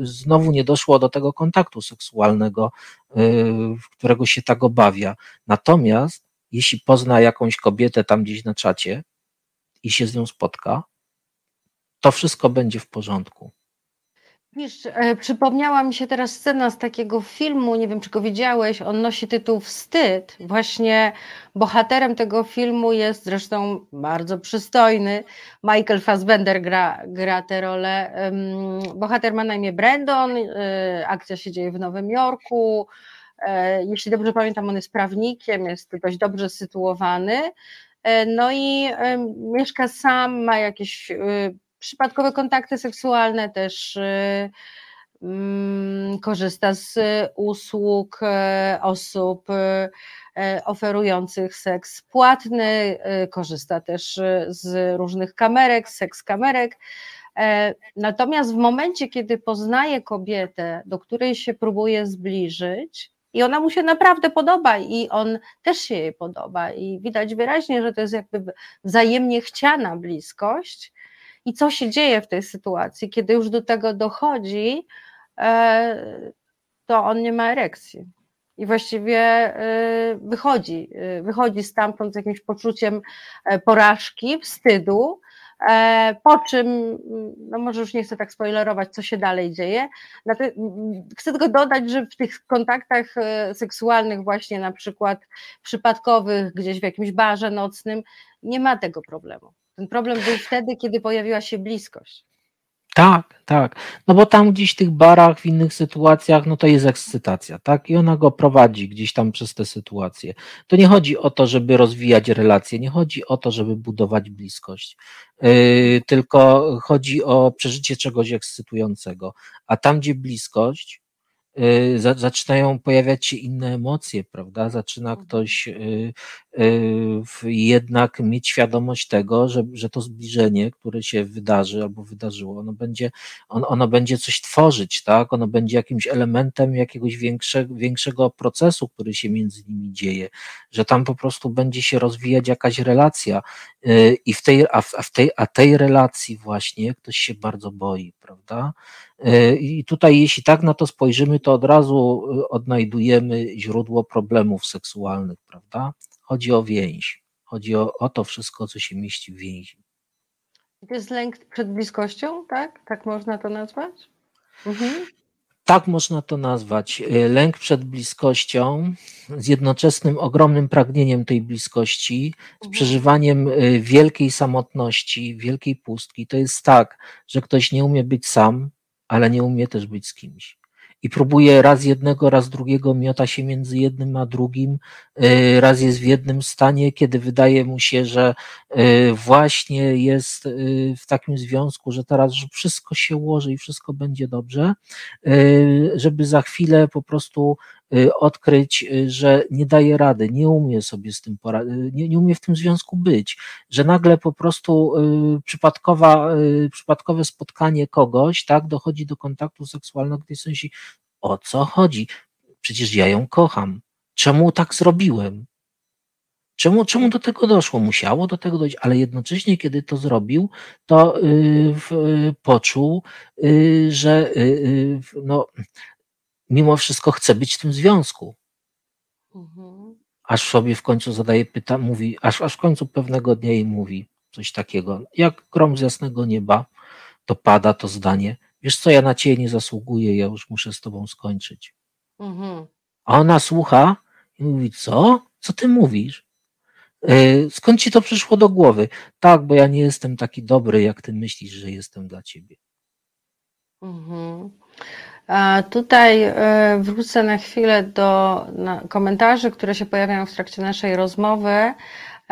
znowu nie doszło do tego kontaktu seksualnego, którego się tak obawia. Natomiast jeśli pozna jakąś kobietę tam gdzieś na czacie i się z nią spotka, to wszystko będzie w porządku. Wiesz, e, przypomniała mi się teraz scena z takiego filmu, nie wiem czy go widziałeś, on nosi tytuł Wstyd. Właśnie bohaterem tego filmu jest zresztą bardzo przystojny, Michael Fassbender gra, gra tę rolę. Bohater ma na imię Brandon, e, akcja się dzieje w Nowym Jorku. E, Jeśli dobrze pamiętam, on jest prawnikiem, jest dość dobrze sytuowany. E, No i mieszka sam, ma jakieś e, przypadkowe kontakty seksualne, też y, mm, korzysta z usług e, osób e, oferujących seks płatny, e, korzysta też z różnych kamerek, seks kamerek. Natomiast w momencie, kiedy poznaje kobietę, do której się próbuje zbliżyć, i ona mu się naprawdę podoba, i on też się jej podoba, i widać wyraźnie, że to jest jakby wzajemnie chciana bliskość, i co się dzieje w tej sytuacji, kiedy już do tego dochodzi, e, to on nie ma erekcji. I właściwie e, wychodzi, e, wychodzi stamtąd z jakimś poczuciem porażki, wstydu, po czym, no może już nie chcę tak spoilerować, co się dalej dzieje. Chcę tylko dodać, że w tych kontaktach seksualnych, właśnie na przykład przypadkowych, gdzieś w jakimś barze nocnym, nie ma tego problemu. Ten problem był wtedy, kiedy pojawiła się bliskość. Tak, tak. No bo tam gdzieś w tych barach, w innych sytuacjach, no to jest ekscytacja, tak? I ona go prowadzi gdzieś tam przez te sytuacje. To nie chodzi o to, żeby rozwijać relacje, nie chodzi o to, żeby budować bliskość, yy, tylko chodzi o przeżycie czegoś ekscytującego. A tam, gdzie bliskość, zaczynają pojawiać się inne emocje, prawda? Zaczyna ktoś yy, yy, w- jednak mieć świadomość tego, że, że to zbliżenie, które się wydarzy albo wydarzyło, ono będzie, on, ono będzie coś tworzyć, tak? Ono będzie jakimś elementem jakiegoś większego, większego procesu, który się między nimi dzieje, że tam po prostu będzie się rozwijać jakaś relacja i w tej, a, w, a w tej, a tej relacji właśnie ktoś się bardzo boi, prawda? I tutaj, jeśli tak na to spojrzymy, to od razu yy, odnajdujemy źródło problemów seksualnych, prawda? Chodzi o więź. Chodzi o, o to wszystko, co się mieści w więzi. To jest lęk przed bliskością, tak? Tak można to nazwać? Mhm. Tak można to nazwać. Yy, Lęk przed bliskością, z jednoczesnym ogromnym pragnieniem tej bliskości, z Mhm. przeżywaniem yy, wielkiej samotności, wielkiej pustki. To jest tak, że ktoś nie umie być sam, ale nie umie też być z kimś. I próbuje raz jednego, raz drugiego, miota się między jednym a drugim. Yy, Raz jest w jednym stanie, kiedy wydaje mu się, że yy, właśnie jest yy, w takim związku, że teraz że wszystko się ułoży i wszystko będzie dobrze, żeby za chwilę po prostu y, odkryć, y, że nie daje rady, nie umie sobie z tym poradzić, nie, nie umie w tym związku być, że nagle po prostu przypadkowa, przypadkowe spotkanie kogoś, tak, dochodzi do kontaktu seksualnego, gdy sobie myśli, o co chodzi? Przecież ja ją kocham. Czemu tak zrobiłem? Czemu, czemu do tego doszło? Musiało do tego dojść, ale jednocześnie, kiedy to zrobił, to yy, poczuł, yy, że yy, no, mimo wszystko chce być w tym związku. Mhm. Aż sobie w końcu zadaje pytanie, mówi, aż, aż w końcu pewnego dnia jej mówi coś takiego. Jak grom z jasnego nieba, to pada to zdanie. Wiesz co, ja na ciebie nie zasługuję, ja już muszę z tobą skończyć. Mhm. A ona słucha i mówi, co? Co ty mówisz? E, skąd ci to przyszło do głowy? Tak, bo ja nie jestem taki dobry, jak ty myślisz, że jestem dla ciebie. Mhm. A tutaj e, wrócę na chwilę do komentarzy, które się pojawiają w trakcie naszej rozmowy,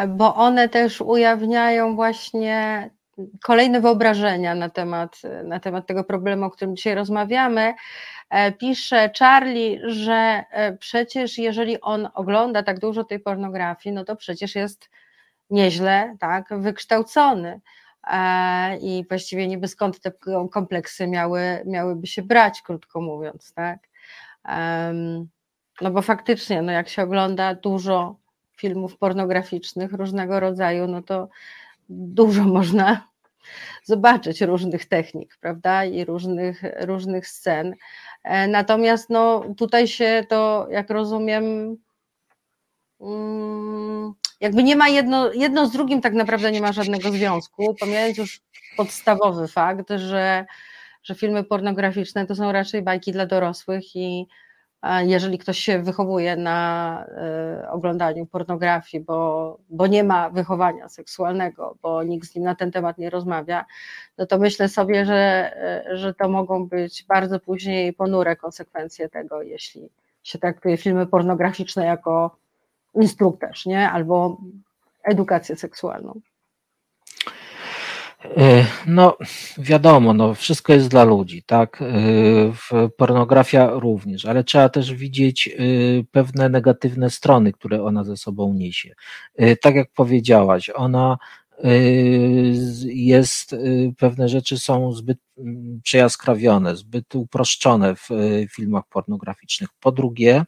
bo one też ujawniają właśnie kolejne wyobrażenia na temat, na temat tego problemu, o którym dzisiaj rozmawiamy. E, pisze Charlie, że e, przecież jeżeli on ogląda tak dużo tej pornografii, no to przecież jest nieźle tak, wykształcony. E, I właściwie niby skąd te kompleksy miały, miałyby się brać, krótko mówiąc, tak? No bo faktycznie, no jak się ogląda dużo filmów pornograficznych różnego rodzaju, no to dużo można zobaczyć różnych technik, prawda, i różnych, różnych scen. E, natomiast no, tutaj się to, jak rozumiem, mm, jakby nie ma jedno, jedno z drugim tak naprawdę nie ma żadnego związku, pomijając już podstawowy fakt, że, że filmy pornograficzne to są raczej bajki dla dorosłych i jeżeli ktoś się wychowuje na e, oglądaniu pornografii, bo, bo nie ma wychowania seksualnego, bo nikt z nim na ten temat nie rozmawia, no to myślę sobie, że, e, że to mogą być bardzo później ponure konsekwencje tego, jeśli się traktuje filmy pornograficzne jako instruktaż, nie? Albo edukację seksualną. E, no, wiadomo, no, wszystko jest dla ludzi, tak? E, pornografia również, ale trzeba też widzieć e, pewne negatywne strony, które ona ze sobą niesie. Tak jak powiedziałaś, ona jest, pewne rzeczy są zbyt mm, przejaskrawione, zbyt uproszczone w filmach pornograficznych. Po drugie,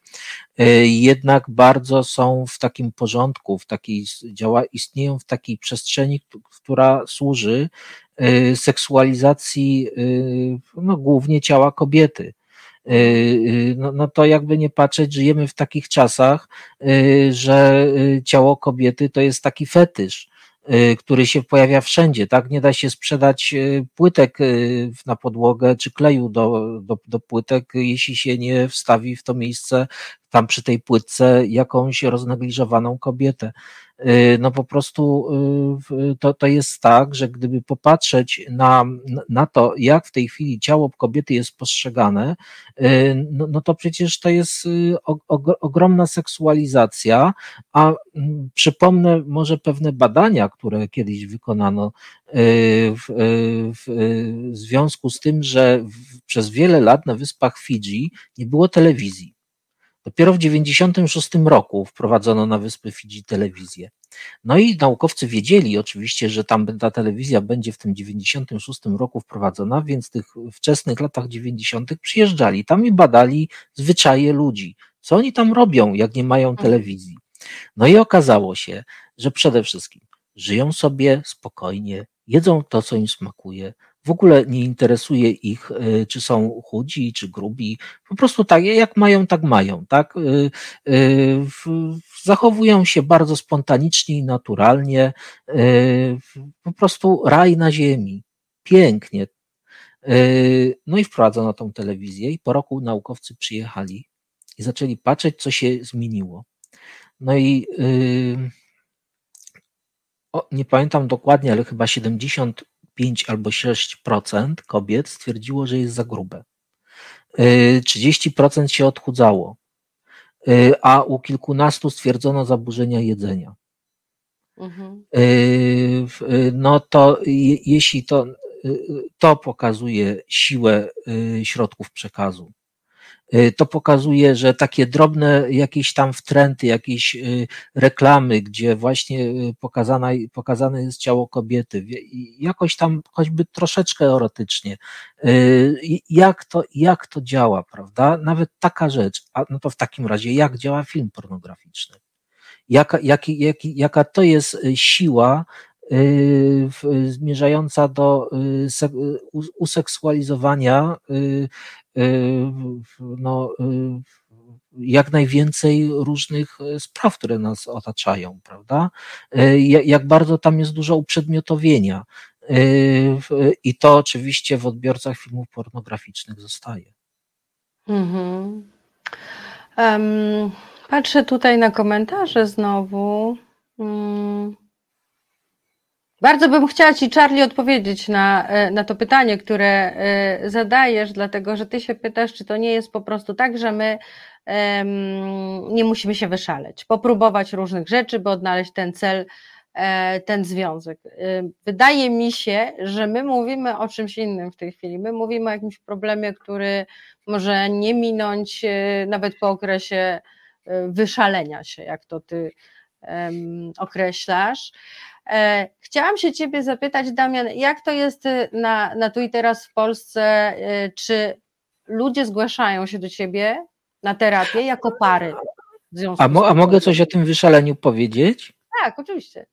jednak bardzo są w takim porządku, w takiej działa, istnieją w takiej przestrzeni, która służy seksualizacji no, głównie ciała kobiety. No, no to jakby nie patrzeć, żyjemy w takich czasach, że ciało kobiety to jest taki fetysz Y, który się pojawia wszędzie, tak? Nie da się sprzedać y, płytek y, na podłogę czy kleju do, do, do płytek, jeśli się nie wstawi w to miejsce tam przy tej płytce jakąś roznegliżowaną kobietę. Y, no po prostu y, to, to jest tak, że gdyby popatrzeć na, na to, jak w tej chwili ciało kobiety jest postrzegane, y, no, no to przecież to jest ogromna seksualizacja, a mm, przypomnę może pewne badania, które kiedyś wykonano w, w, w związku z tym, że przez wiele lat na wyspach Fidżi nie było telewizji. Dopiero w 1996 roku wprowadzono na wyspy Fidżi telewizję. No i naukowcy wiedzieli oczywiście, że tam ta telewizja będzie w tym 96 roku wprowadzona, więc w tych wczesnych latach 90. przyjeżdżali tam i badali zwyczaje ludzi. Co oni tam robią, jak nie mają mhm. telewizji? No i okazało się, że przede wszystkim żyją sobie spokojnie, jedzą to, co im smakuje, w ogóle nie interesuje ich, e, czy są chudzi, czy grubi. Po prostu tak, jak mają, tak mają, tak? E, e, zachowują się bardzo spontanicznie i naturalnie. Po prostu raj na ziemi. Pięknie. No i wprowadzono tą telewizję i po roku naukowcy przyjechali i zaczęli patrzeć, co się zmieniło. No i o, nie pamiętam dokładnie, ale chyba 70 5 albo 6% kobiet stwierdziło, że jest za grube. 30% y, się odchudzało, y, a u kilkunastu stwierdzono zaburzenia jedzenia. Mhm. Y, no to jeśli to, to pokazuje siłę środków przekazu. Y, to pokazuje, że takie drobne jakieś tam wtręty, jakieś y, reklamy, gdzie właśnie y, pokazana, pokazane jest ciało kobiety, jakoś tam choćby troszeczkę erotycznie, jak to, jak to działa, prawda? Nawet taka rzecz, a no to w takim razie, jak działa film pornograficzny? Jaka, jaki, jaki, jaka to jest siła zmierzająca do y, useksualizowania y, no, jak najwięcej różnych spraw, które nas otaczają, prawda? Jak bardzo tam jest dużo uprzedmiotowienia. I to oczywiście w odbiorcach filmów pornograficznych zostaje. Um, patrzę tutaj na komentarze znowu. Um. Bardzo bym chciała Ci, Charlie, odpowiedzieć na, e, na to pytanie, które e, zadajesz, dlatego że Ty się pytasz, czy to nie jest po prostu tak, że my um, nie musimy się wyszaleć, popróbować różnych rzeczy, by odnaleźć ten cel, e, ten związek. Wydaje mi się, że my mówimy o czymś innym w tej chwili. My mówimy o jakimś problemie, który może nie minąć nawet po okresie wyszalenia się, jak to Ty określasz. E, chciałam się Ciebie zapytać, Damian, jak to jest y, na, na tu i teraz w Polsce? Y, czy ludzie zgłaszają się do Ciebie na terapię jako pary? A, mo, a mogę coś o tym wyszaleniu powiedzieć? Tak, oczywiście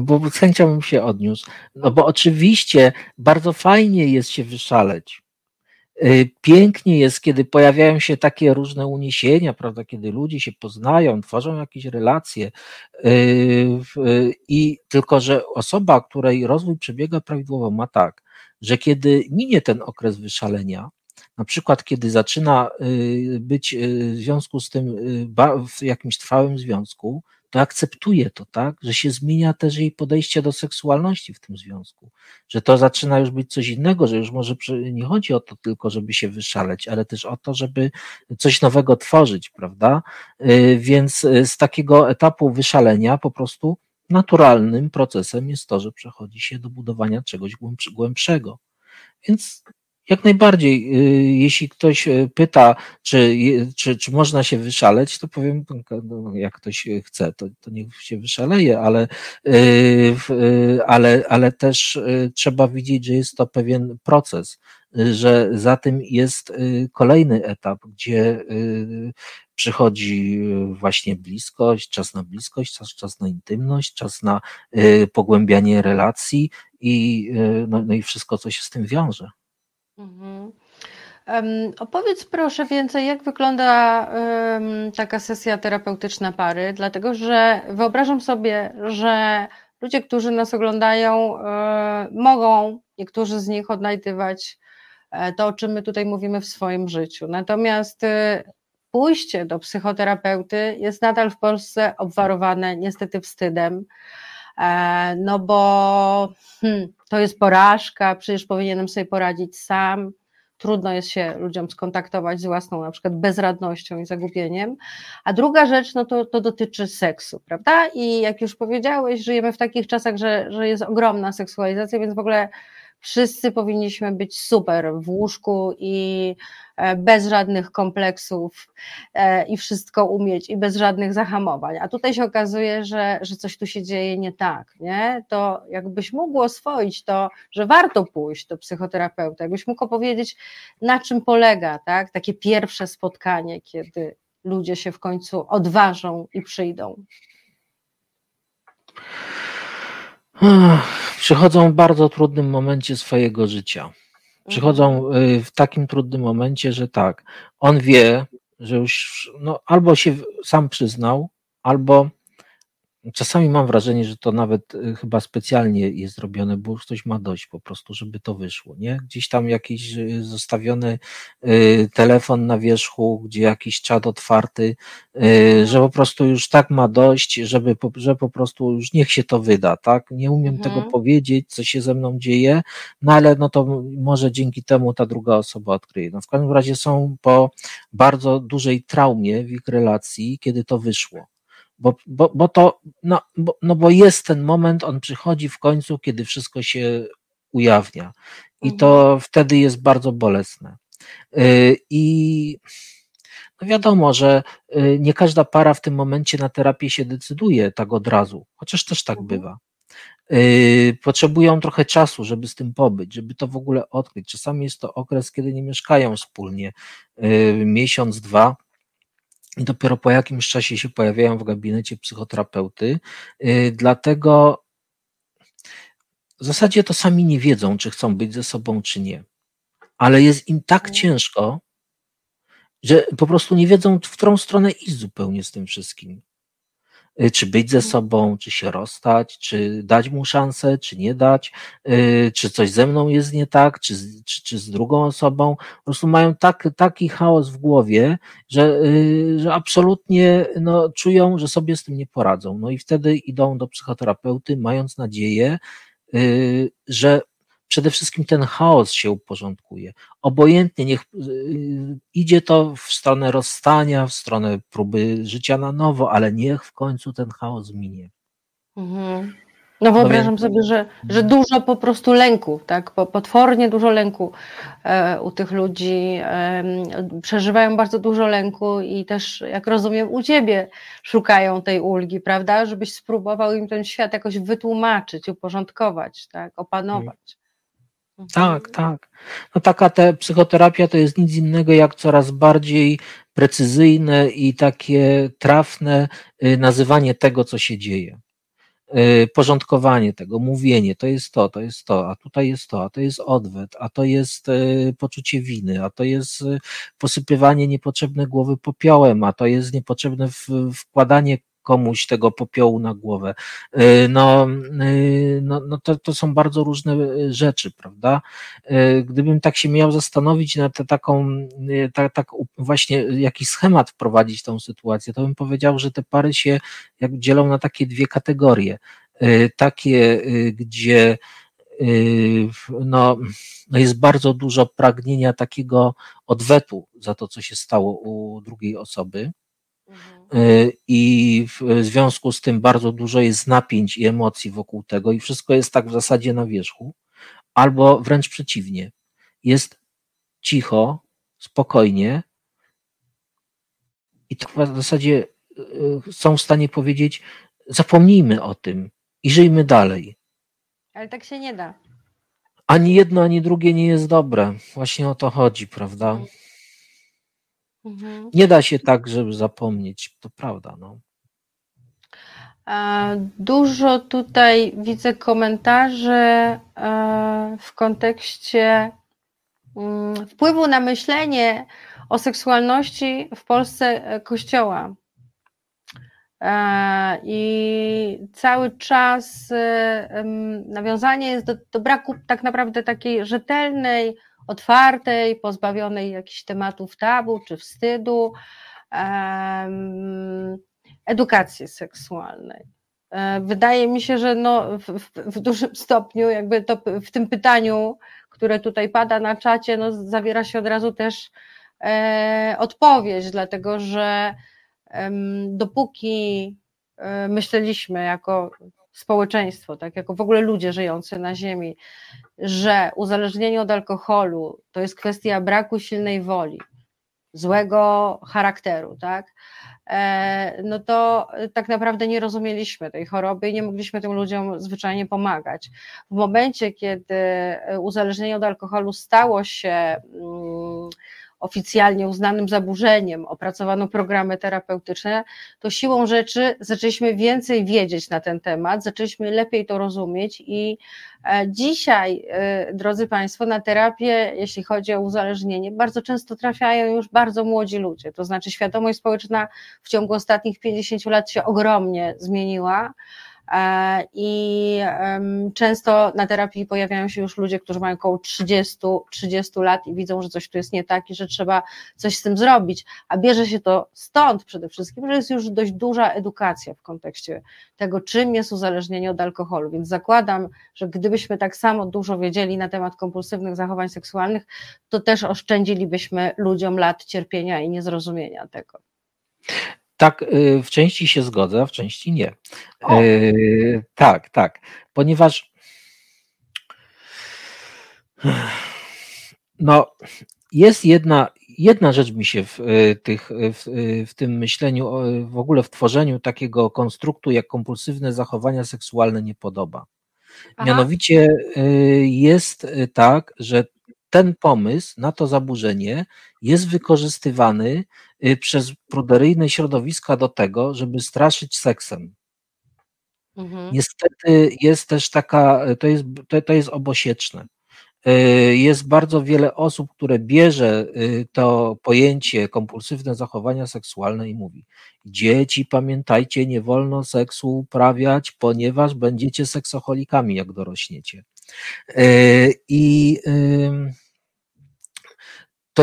bo z chęcią bym się odniósł. No bo oczywiście bardzo fajnie jest się wyszaleć. Y, pięknie jest, kiedy pojawiają się takie różne uniesienia, prawda, kiedy ludzie się poznają, tworzą jakieś relacje. Y, I tylko, że osoba, której rozwój przebiega prawidłowo, ma tak, że kiedy minie ten okres wyszalenia, na przykład kiedy zaczyna y, być w związku z tym w jakimś trwałym związku, to akceptuje to, tak, że się zmienia też jej podejście do seksualności w tym związku, że to zaczyna już być coś innego, że już może nie chodzi o to tylko, żeby się wyszaleć, ale też o to, żeby coś nowego tworzyć, prawda? Y, więc y, z takiego etapu wyszalenia po prostu naturalnym procesem jest to, że przechodzi się do budowania czegoś głębszego. Więc jak najbardziej. Y, jeśli ktoś y, pyta, czy, czy, czy można się wyszaleć, to powiem, no, jak ktoś chce, to, to niech się wyszaleje, ale, y, ale, ale też trzeba widzieć, że jest to pewien proces, że za tym jest kolejny etap, gdzie przychodzi właśnie bliskość, czas na bliskość, czas, czas na intymność, czas na pogłębianie relacji i, no, no i wszystko, co się z tym wiąże. Mhm. Um, opowiedz proszę więcej, jak wygląda um, taka sesja terapeutyczna pary, dlatego że wyobrażam sobie, że ludzie, którzy nas oglądają, e, mogą, niektórzy z nich odnajdywać e, to, o czym my tutaj mówimy w swoim życiu. Natomiast e, pójście do psychoterapeuty jest nadal w Polsce obwarowane niestety wstydem. E, no bo hmm, to jest porażka, przecież powinienem sobie poradzić sam. Trudno jest się ludziom skontaktować z własną na przykład bezradnością i zagubieniem. A druga rzecz, no to, to dotyczy seksu, prawda? I jak już powiedziałeś, żyjemy w takich czasach, że, że jest ogromna seksualizacja, więc w ogóle wszyscy powinniśmy być super w łóżku i e, bez żadnych kompleksów e, i wszystko umieć i bez żadnych zahamowań. A tutaj się okazuje, że, że coś tu się dzieje nie tak, nie? To jakbyś mógł oswoić to, że warto pójść do psychoterapeuta, jakbyś mógł opowiedzieć, na czym polega, tak? Takie pierwsze spotkanie, kiedy ludzie się w końcu odważą i przyjdą przychodzą w bardzo trudnym momencie swojego życia. Przychodzą mhm. y, w takim trudnym momencie, że tak, on wie, że już no, albo się sam przyznał, albo Czasami mam wrażenie, że to nawet y, chyba specjalnie jest zrobione, bo ktoś ma dość po prostu, żeby to wyszło, nie? Gdzieś tam jakiś y, zostawiony y, telefon na wierzchu, gdzie jakiś czat otwarty, że po prostu już tak ma dość, żeby, że po prostu już niech się to wyda, tak? Nie umiem mhm. tego powiedzieć, co się ze mną dzieje, no ale no to może dzięki temu ta druga osoba odkryje. No w każdym razie są po bardzo dużej traumie w ich relacji, kiedy to wyszło bo, bo, bo to, no bo, no bo jest ten moment, on przychodzi w końcu, kiedy wszystko się ujawnia i to mhm. wtedy jest bardzo bolesne. I no wiadomo, że nie każda para w tym momencie na terapię się decyduje tak od razu, chociaż też tak mhm. bywa. Potrzebują trochę czasu, żeby z tym pobyć, żeby to w ogóle odkryć. Czasami jest to okres, kiedy nie mieszkają wspólnie, miesiąc, dwa, i dopiero po jakimś czasie się pojawiają w gabinecie psychoterapeuty. Dlatego w zasadzie to sami nie wiedzą, czy chcą być ze sobą, czy nie. Ale jest im tak mhm. ciężko, że po prostu nie wiedzą, w którą stronę iść zupełnie z tym wszystkim. Y, czy być ze mhm. sobą, czy się rozstać, czy dać mu szansę, czy nie dać, y, czy coś ze mną jest nie tak, czy, czy, czy z drugą osobą. Po prostu mają tak, taki chaos w głowie, że, y, że absolutnie no, czują, że sobie z tym nie poradzą. No i wtedy idą do psychoterapeuty, mając nadzieję, że przede wszystkim ten chaos się uporządkuje. Obojętnie, niech y, idzie to w stronę rozstania, w stronę próby życia na nowo, ale niech w końcu ten chaos minie. Mhm. No wyobrażam sobie, że, że dużo po prostu lęku, tak, potwornie dużo lęku e, u tych ludzi, przeżywają bardzo dużo lęku i też, jak rozumiem, u Ciebie szukają tej ulgi, prawda, żebyś spróbował im ten świat jakoś wytłumaczyć, uporządkować, tak, opanować. Mhm. Tak, tak. No taka te psychoterapia to jest nic innego jak coraz bardziej precyzyjne i takie trafne y, nazywanie tego, co się dzieje. Y, porządkowanie tego, mówienie, to jest to, to jest to, a tutaj jest to, a to jest odwet, a to jest y, poczucie winy, a to jest posypywanie niepotrzebne głowy popiołem, a to jest niepotrzebne wkładanie komuś tego popiołu na głowę. Y, no, y, no, no to, to są bardzo różne y, rzeczy, prawda? Gdybym tak się miał zastanowić na te, taką, tak, tak właśnie jakiś schemat wprowadzić tą sytuację, to bym powiedział, że te pary się jak dzielą na takie dwie kategorie. Takie, gdzie no, no jest bardzo dużo pragnienia takiego odwetu za to, co się stało u drugiej osoby. Y, i w związku z tym bardzo dużo jest napięć i emocji wokół tego i wszystko jest tak w zasadzie na wierzchu, albo wręcz przeciwnie, jest cicho, spokojnie i tak w zasadzie y, są w stanie powiedzieć, zapomnijmy o tym i żyjmy dalej. Ale tak się nie da. Ani jedno, ani drugie nie jest dobre. Właśnie o to chodzi, prawda? Mhm. Nie da się tak, żeby zapomnieć, to prawda. No. Dużo tutaj widzę komentarzy e, w kontekście mm, wpływu na myślenie o seksualności w Polsce e, Kościoła. E, I cały czas nawiązanie jest do, do braku tak naprawdę takiej rzetelnej, otwartej, pozbawionej jakichś tematów tabu czy wstydu, edukacji seksualnej. E, wydaje mi się, że no w, w, dużym stopniu, jakby to w tym pytaniu, które tutaj pada na czacie, no zawiera się od razu też e, odpowiedź, dlatego że e, dopóki myśleliśmy jako społeczeństwo, tak, jako w ogóle ludzie żyjący na Ziemi, że uzależnienie od alkoholu to jest kwestia braku silnej woli, złego charakteru, tak, e, no to tak naprawdę nie rozumieliśmy tej choroby i nie mogliśmy tym ludziom zwyczajnie pomagać. W momencie, kiedy uzależnienie od alkoholu stało się mm, oficjalnie uznanym zaburzeniem, opracowano programy terapeutyczne, to siłą rzeczy zaczęliśmy więcej wiedzieć na ten temat, zaczęliśmy lepiej to rozumieć i e, dzisiaj, e, drodzy Państwo, na terapię, jeśli chodzi o uzależnienie, bardzo często trafiają już bardzo młodzi ludzie, to znaczy świadomość społeczna w ciągu ostatnich 50 lat się ogromnie zmieniła. E, I często na terapii pojawiają się już ludzie, którzy mają około 30, 30 lat i widzą, że coś tu jest nie tak i że trzeba coś z tym zrobić. A bierze się to stąd przede wszystkim, że jest już dość duża edukacja w kontekście tego, czym jest uzależnienie od alkoholu. Więc zakładam, że gdybyśmy tak samo dużo wiedzieli na temat kompulsywnych zachowań seksualnych, to też oszczędzilibyśmy ludziom lat cierpienia i niezrozumienia tego. Tak, y, w części się zgodzę, a w części nie. O. Y, tak, tak, ponieważ no, jest jedna, jedna rzecz mi się w, y, tych, w, w tym myśleniu, w ogóle w tworzeniu takiego konstruktu jak kompulsywne zachowania seksualne nie podoba. Aha. Mianowicie jest tak, że ten pomysł na to zaburzenie jest wykorzystywany przez pruderyjne środowiska do tego, żeby straszyć seksem. Mhm. Niestety jest też taka, to jest, to, to jest obosieczne. Y, jest bardzo wiele osób, które bierze y, to pojęcie kompulsywne zachowania seksualne i mówi: Dzieci, pamiętajcie, nie wolno seksu uprawiać, ponieważ będziecie seksoholikami, jak dorośniecie. Y, I to,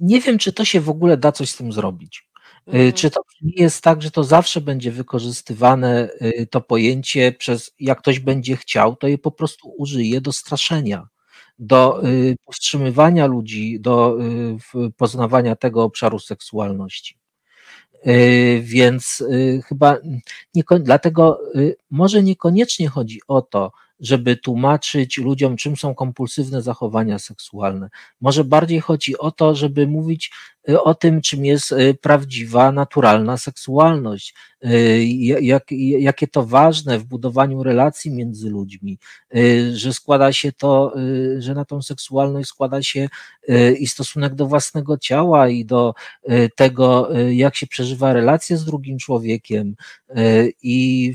nie wiem, czy to się w ogóle da coś z tym zrobić. Y, mhm. Czy to nie jest tak, że to zawsze będzie wykorzystywane y, to pojęcie przez, jak ktoś będzie chciał, to je po prostu użyje do straszenia, do powstrzymywania ludzi, do poznawania tego obszaru seksualności. Więc chyba nie, dlatego może niekoniecznie chodzi o to, żeby tłumaczyć ludziom, czym są kompulsywne zachowania seksualne. Może bardziej chodzi o to, żeby mówić o tym, czym jest y, prawdziwa, naturalna seksualność, y, jak, jakie to ważne w budowaniu relacji między ludźmi, że składa się to, że na tą seksualność składa się i stosunek do własnego ciała, i do tego, jak się przeżywa relacje z drugim człowiekiem, i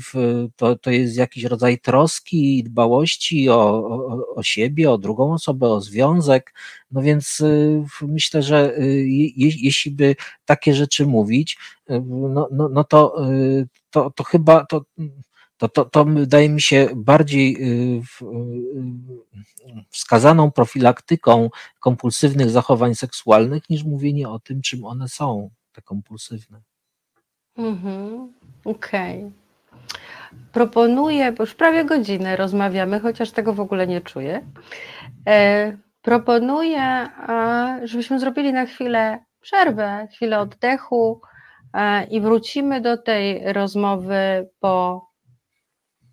to, to jest jakiś rodzaj troski, dbałości o, o, o siebie, o drugą osobę, o związek. No więc y, myślę, że y, je, jeśli by takie rzeczy mówić, y, no, no, no to, to, to chyba to, to, to, to wydaje mi się bardziej wskazaną profilaktyką kompulsywnych zachowań seksualnych niż mówienie o tym, czym one są, te kompulsywne. Mhm. Okej. Okay. Proponuję, bo już prawie godzinę rozmawiamy, chociaż tego w ogóle nie czuję. E, proponuję, żebyśmy zrobili na chwilę przerwę, chwilę oddechu e, i wrócimy do tej rozmowy po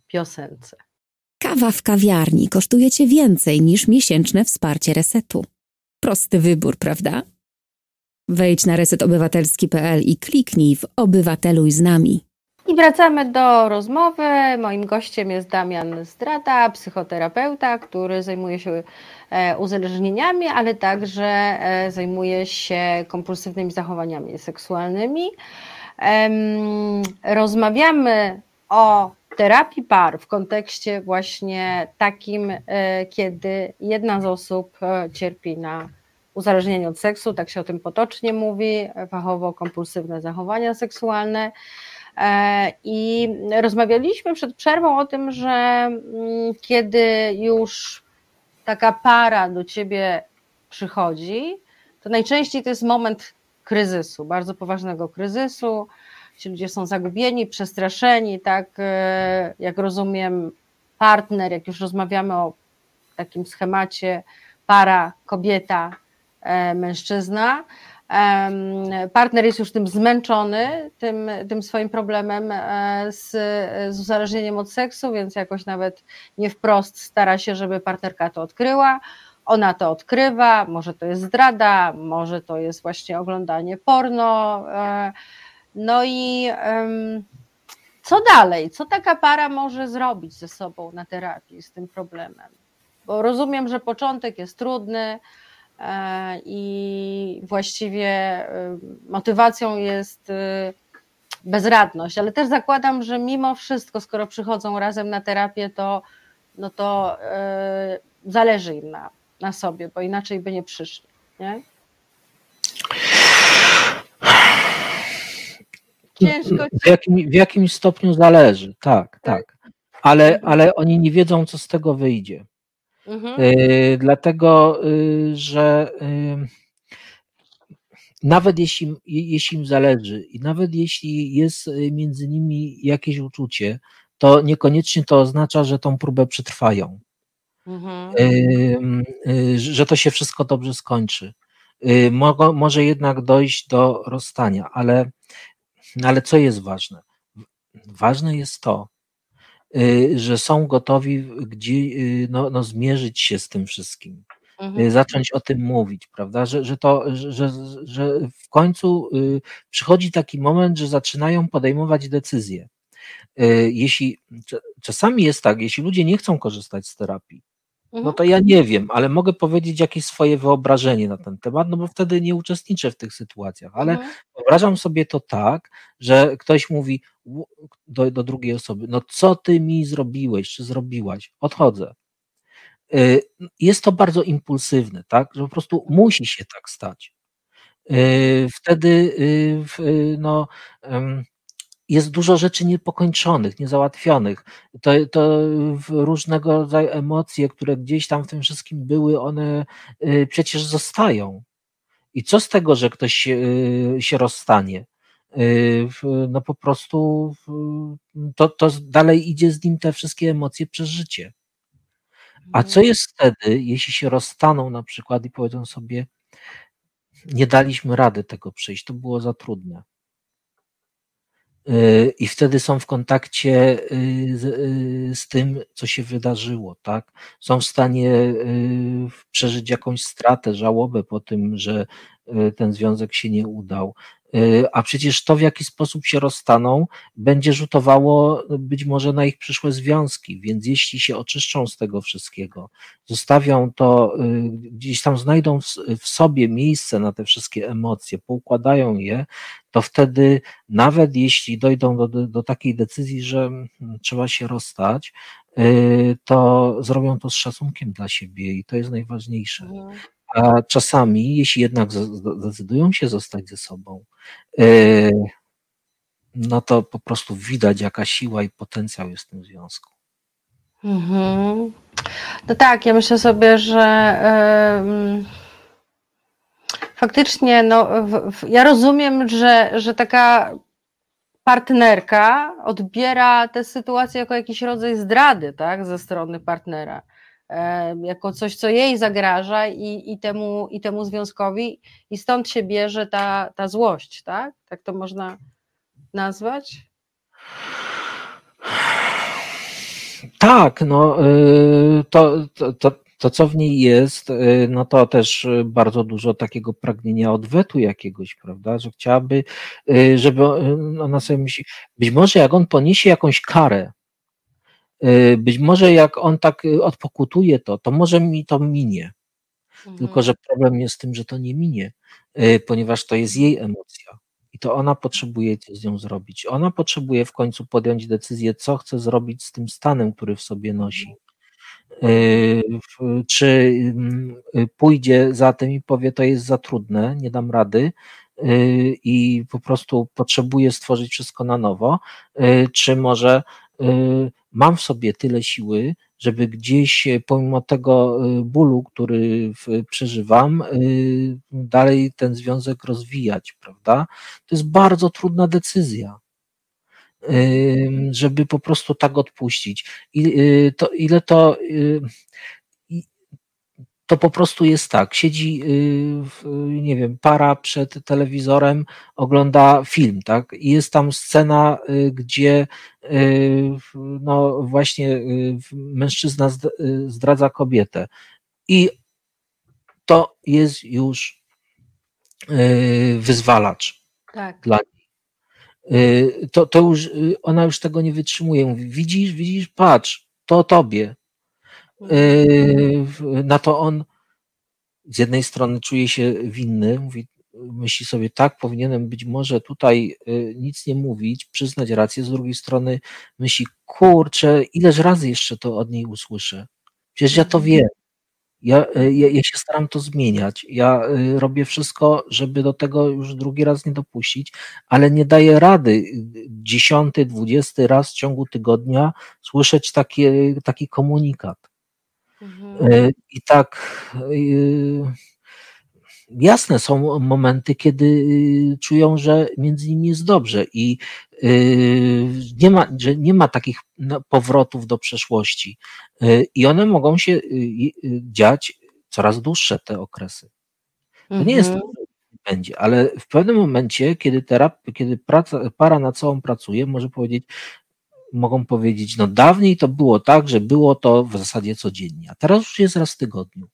piosence. Kawa w kawiarni kosztuje Cię więcej niż miesięczne wsparcie resetu. Prosty wybór, prawda? Wejdź na resetobywatelski.pl i kliknij w Obywateluj z nami. I wracamy do rozmowy. Moim gościem jest Damian Strata, psychoterapeuta, który zajmuje się e, uzależnieniami, ale także e, zajmuje się kompulsywnymi zachowaniami seksualnymi. Rozmawiamy o terapii par w kontekście właśnie takim, e, kiedy jedna z osób cierpi na uzależnienie od seksu, tak się o tym potocznie mówi, fachowo kompulsywne zachowania seksualne. E, I rozmawialiśmy przed przerwą o tym, że mm, kiedy już taka para do ciebie przychodzi, to najczęściej to jest moment kryzysu, bardzo poważnego kryzysu. Ci ludzie są zagubieni, przestraszeni, tak e, jak rozumiem, partner, jak już rozmawiamy o takim schemacie para, kobieta, e, mężczyzna, partner jest już tym zmęczony, tym, tym swoim problemem e, z, z uzależnieniem od seksu, więc jakoś nawet nie wprost stara się, żeby partnerka to odkryła. Ona to odkrywa, może to jest zdrada, może to jest właśnie oglądanie porno. E, no i co dalej? Co taka para może zrobić ze sobą na terapii z tym problemem? Bo rozumiem, że początek jest trudny, i właściwie e, motywacją jest e, bezradność, ale też zakładam, że mimo wszystko, skoro przychodzą razem na terapię, to, no to zależy im na, na sobie, bo inaczej by nie przyszli. Nie? Ciężko. W jakim, w jakim stopniu zależy, tak, tak. Ale, ale oni nie wiedzą, co z tego wyjdzie. Mhm. Y, dlatego, y, że y, nawet jeśli, jeśli im zależy i nawet jeśli jest między nimi jakieś uczucie, to niekoniecznie to oznacza, że tą próbę przetrwają. Mhm. Że to się wszystko dobrze skończy. może jednak dojść do rozstania, ale, ale co jest ważne? Ważne jest to, że są gotowi gdzie, y, no, no, zmierzyć się z tym wszystkim, Mhm. zacząć o tym mówić, prawda? Że, że, to, że, że, w końcu y, przychodzi taki moment, że zaczynają podejmować decyzje. Y, Jeśli czasami jest tak, jeśli ludzie nie chcą korzystać z terapii, no Mhm. to ja nie wiem, ale mogę powiedzieć jakieś swoje wyobrażenie na ten temat, no bo wtedy nie uczestniczę w tych sytuacjach, ale Mhm. wyobrażam sobie to tak, że ktoś mówi "Ł- do, do drugiej osoby, no co ty mi zrobiłeś, czy zrobiłaś, odchodzę. Y, Jest to bardzo impulsywne, tak, że po prostu musi się tak stać. Y, Wtedy y, no, jest dużo rzeczy niepokończonych, niezałatwionych. To, to różnego rodzaju emocje, które gdzieś tam w tym wszystkim były, one y, przecież zostają. I co z tego, że ktoś się, y, rozstanie? Y, No po prostu to, to dalej idzie z nim te wszystkie emocje przez życie. A co jest wtedy, jeśli się rozstaną na przykład i powiedzą sobie, nie daliśmy rady tego przejść, to było za trudne. Y, I wtedy są w kontakcie y, z, y, z tym, co się wydarzyło, tak? Są w stanie przeżyć jakąś stratę, żałobę po tym, że ten związek się nie udał. Y, A przecież to, w jaki sposób się rozstaną, będzie rzutowało być może na ich przyszłe związki, więc jeśli się oczyszczą z tego wszystkiego, zostawią to, y, gdzieś tam znajdą w, sobie miejsce na te wszystkie emocje, poukładają je, to wtedy nawet jeśli dojdą do, do, takiej decyzji, że mm, trzeba się rozstać, y, to zrobią to z szacunkiem dla siebie i to jest najważniejsze. A czasami, jeśli jednak zdecydują się zostać ze sobą, y, no to po prostu widać, jaka siła i potencjał jest w tym związku. Mhm. No tak, ja myślę sobie, że em, faktycznie, no, w, w, ja rozumiem, że, że taka partnerka odbiera tę sytuację jako jakiś rodzaj zdrady, tak, ze strony partnera. Jako coś, co jej zagraża i, i, temu, i temu związkowi, i stąd się bierze ta, ta złość, tak? Tak to można nazwać? Tak, no y, to, to, to, to co w niej jest, y, no to też bardzo dużo takiego pragnienia odwetu jakiegoś, prawda, że chciałaby, y, żeby ona sobie myśli, być może jak on poniesie jakąś karę, być może jak on tak y, odpokutuje to, to może mi to minie. Tylko, że problem jest w tym, że to nie minie, y, ponieważ to jest jej emocja. I to ona potrzebuje coś z nią zrobić. Ona potrzebuje w końcu podjąć decyzję, co chce zrobić z tym stanem, który w sobie nosi. Y, w- Czy y, pójdzie za tym i powie, to jest za trudne, nie dam rady y, i po prostu potrzebuję stworzyć wszystko na nowo, y, czy może y, mam w sobie tyle siły, żeby gdzieś y, pomimo tego y, bólu, który przeżywam, y, dalej ten związek rozwijać, prawda? To jest bardzo trudna decyzja żeby po prostu tak odpuścić. I to, ile to, to po prostu jest tak, siedzi, y, w- nie wiem, para przed telewizorem, ogląda film, tak, i jest tam scena, y, gdzie y, no właśnie y, mężczyzna zd- y, zdradza kobietę i to jest już y, wyzwalacz Tak. dla niej. Y, To, to już, y, ona już tego nie wytrzymuje. Mówi, widzisz, widzisz, patrz, to tobie. Y, w- Na to on z jednej strony czuje się winny, mówi, myśli sobie, tak, powinienem być może tutaj y, nic nie mówić, przyznać rację, z drugiej strony myśli, kurczę, ileż razy jeszcze to od niej usłyszę. Przecież ja to wiem. Ja, y, ja, ja się staram to zmieniać. Ja robię wszystko, żeby do tego już drugi raz nie dopuścić, ale nie daję rady dziesiąty, dwudziesty raz w ciągu tygodnia słyszeć takie, taki komunikat. Mhm. Y, I tak y, jasne są momenty, kiedy y, czują, że między nimi jest dobrze i y, nie ma, że nie ma takich no, powrotów do przeszłości. Y, I one mogą się dziać coraz dłuższe te okresy. To nie jest Mhm. będzie, ale w pewnym momencie, kiedy, terap, kiedy praca, para nad sobą pracuje, może powiedzieć, mogą powiedzieć, no dawniej to było tak, że było to w zasadzie codziennie, a teraz już jest raz w tygodniu.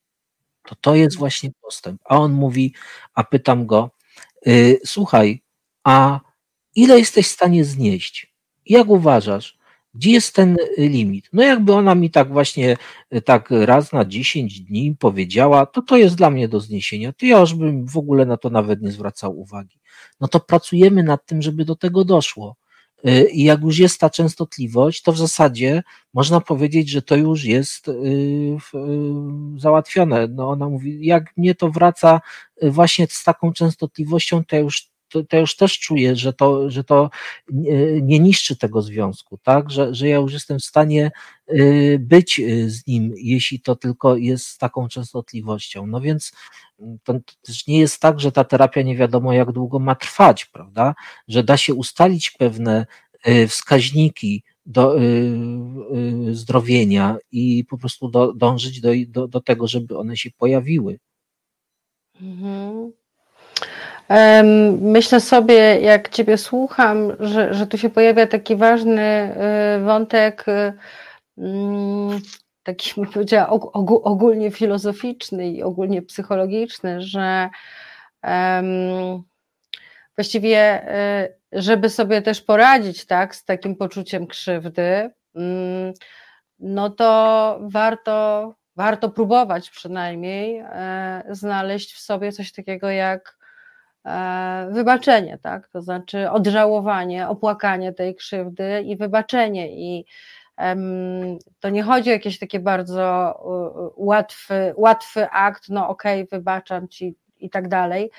to to jest właśnie postęp. A on mówi, a pytam go, y, słuchaj, a ile jesteś w stanie znieść? Jak uważasz? Gdzie jest ten limit? No jakby ona mi tak właśnie tak raz na 10 dni powiedziała, to to jest dla mnie do zniesienia, to ja już bym w ogóle na to nawet nie zwracał uwagi. No to pracujemy nad tym, żeby do tego doszło. I jak już jest ta częstotliwość, to w zasadzie można powiedzieć, że to już jest załatwione. No ona mówi, jak mnie to wraca właśnie z taką częstotliwością, to ja już to, to już też czuję, że to, że to nie niszczy tego związku, tak? Że, że ja już jestem w stanie y, być y, z nim, jeśli to tylko jest z taką częstotliwością. No więc mm, to też nie jest tak, że ta terapia nie wiadomo jak długo ma trwać, prawda? Że da się ustalić pewne y, wskaźniki do zdrowienia i po prostu do, dążyć do, do, do tego, żeby one się pojawiły. Mhm. Myślę sobie, jak Ciebie słucham, że, że tu się pojawia taki ważny y, wątek, y, mm, taki bym powiedziała ogólnie filozoficzny i ogólnie psychologiczny, że właściwie, y, żeby sobie też poradzić tak, z takim poczuciem krzywdy, mm, no to warto, warto próbować przynajmniej e, znaleźć w sobie coś takiego jak wybaczenie, tak? To znaczy odżałowanie, opłakanie tej krzywdy i wybaczenie. I to nie chodzi o jakieś takie bardzo łatwy, łatwy akt, no okej, okay, wybaczam ci i tak dalej,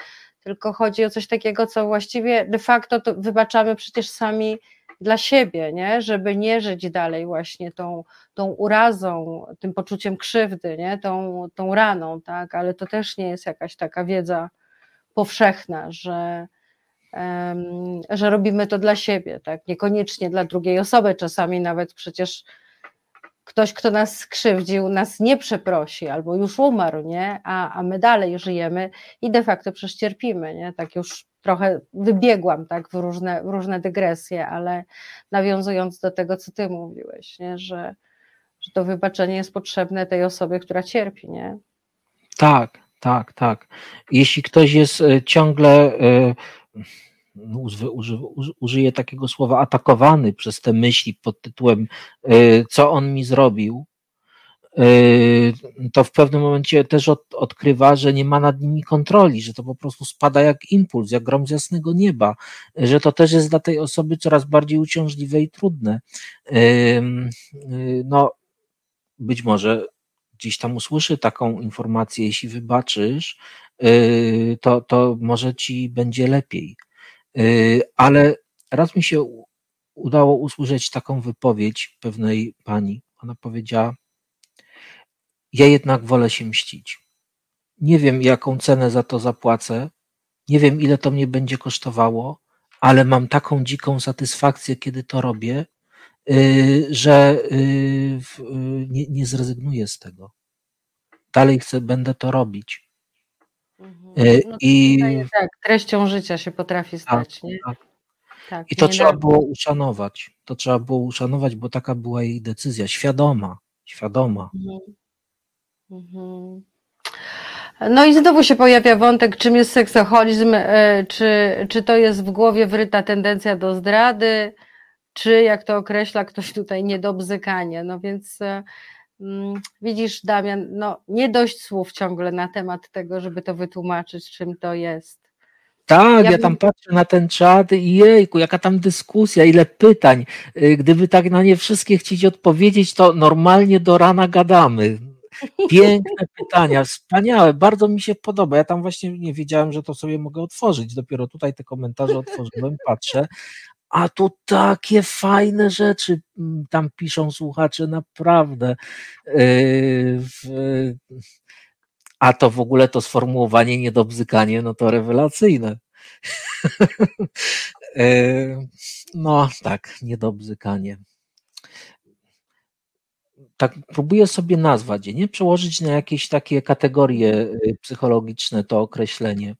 tylko chodzi o coś takiego, co właściwie de facto to wybaczamy przecież sami dla siebie, nie? żeby nie żyć dalej właśnie tą, tą urazą, tym poczuciem krzywdy, nie? Tą, tą raną, tak? ale to też nie jest jakaś taka wiedza powszechna, że, że robimy to dla siebie, tak? Niekoniecznie dla drugiej osoby, czasami nawet przecież ktoś, kto nas skrzywdził, nas nie przeprosi albo już umarł, nie? A, a my dalej żyjemy i de facto przecierpimy, nie? Tak już trochę wybiegłam tak w różne, w różne dygresje, ale nawiązując do tego, co ty mówiłeś, nie? Że, że to wybaczenie jest potrzebne tej osobie, która cierpi, nie? Tak, tak, tak. Jeśli ktoś jest e, ciągle, e, no, użyję takiego słowa, atakowany przez te myśli pod tytułem, e, co on mi zrobił, to w pewnym momencie też od, odkrywa, że nie ma nad nimi kontroli, że to po prostu spada jak impuls, jak grom z jasnego nieba, że to też jest dla tej osoby coraz bardziej uciążliwe i trudne. No, być może gdzieś tam usłyszy taką informację, jeśli wybaczysz, y, to, to może ci będzie lepiej. Y, ale raz mi się udało usłyszeć taką wypowiedź pewnej pani. Ona powiedziała: Ja jednak wolę się mścić. Nie wiem, jaką cenę za to zapłacę, nie wiem, ile to mnie będzie kosztowało, ale mam taką dziką satysfakcję, kiedy to robię, że y, y, nie, nie zrezygnuję z tego. Dalej chcę, będę to robić. Mhm. No I tak, treścią życia się potrafi tak, stać. Tak, nie? Tak. Tak, I to trzeba da... było uszanować. To trzeba było uszanować, bo taka była jej decyzja, świadoma, świadoma. Mhm. Mhm. No i znowu się pojawia wątek, czym jest seksoholizm, czy, czy to jest w głowie wryta tendencja do zdrady, czy jak to określa ktoś tutaj, niedobzykanie. No więc e, mm, widzisz, Damian, no nie dość słów ciągle na temat tego, żeby to wytłumaczyć, czym to jest. Tak, ja, ja tam patrzę na ten czat i jejku, jaka tam dyskusja, ile pytań. Y, gdyby tak na nie wszystkie chcieć odpowiedzieć, to normalnie do rana gadamy. Piękne pytania, wspaniałe, bardzo mi się podoba. Ja tam właśnie nie wiedziałem, że to sobie mogę otworzyć. Dopiero tutaj te komentarze otworzyłem, patrzę, a tu takie fajne rzeczy mm, tam piszą słuchacze, naprawdę. Yy, a to w ogóle to sformułowanie niedobzykanie, no to rewelacyjne. Yy, no tak, niedobzykanie. Tak próbuję sobie nazwać nie przełożyć na jakieś takie kategorie y, psychologiczne to określenie.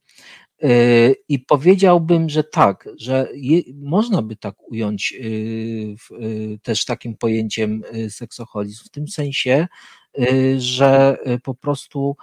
Yy, I powiedziałbym, że tak, że je, można by tak ująć yy, yy, też takim pojęciem seksoholizm, w tym sensie, że po prostu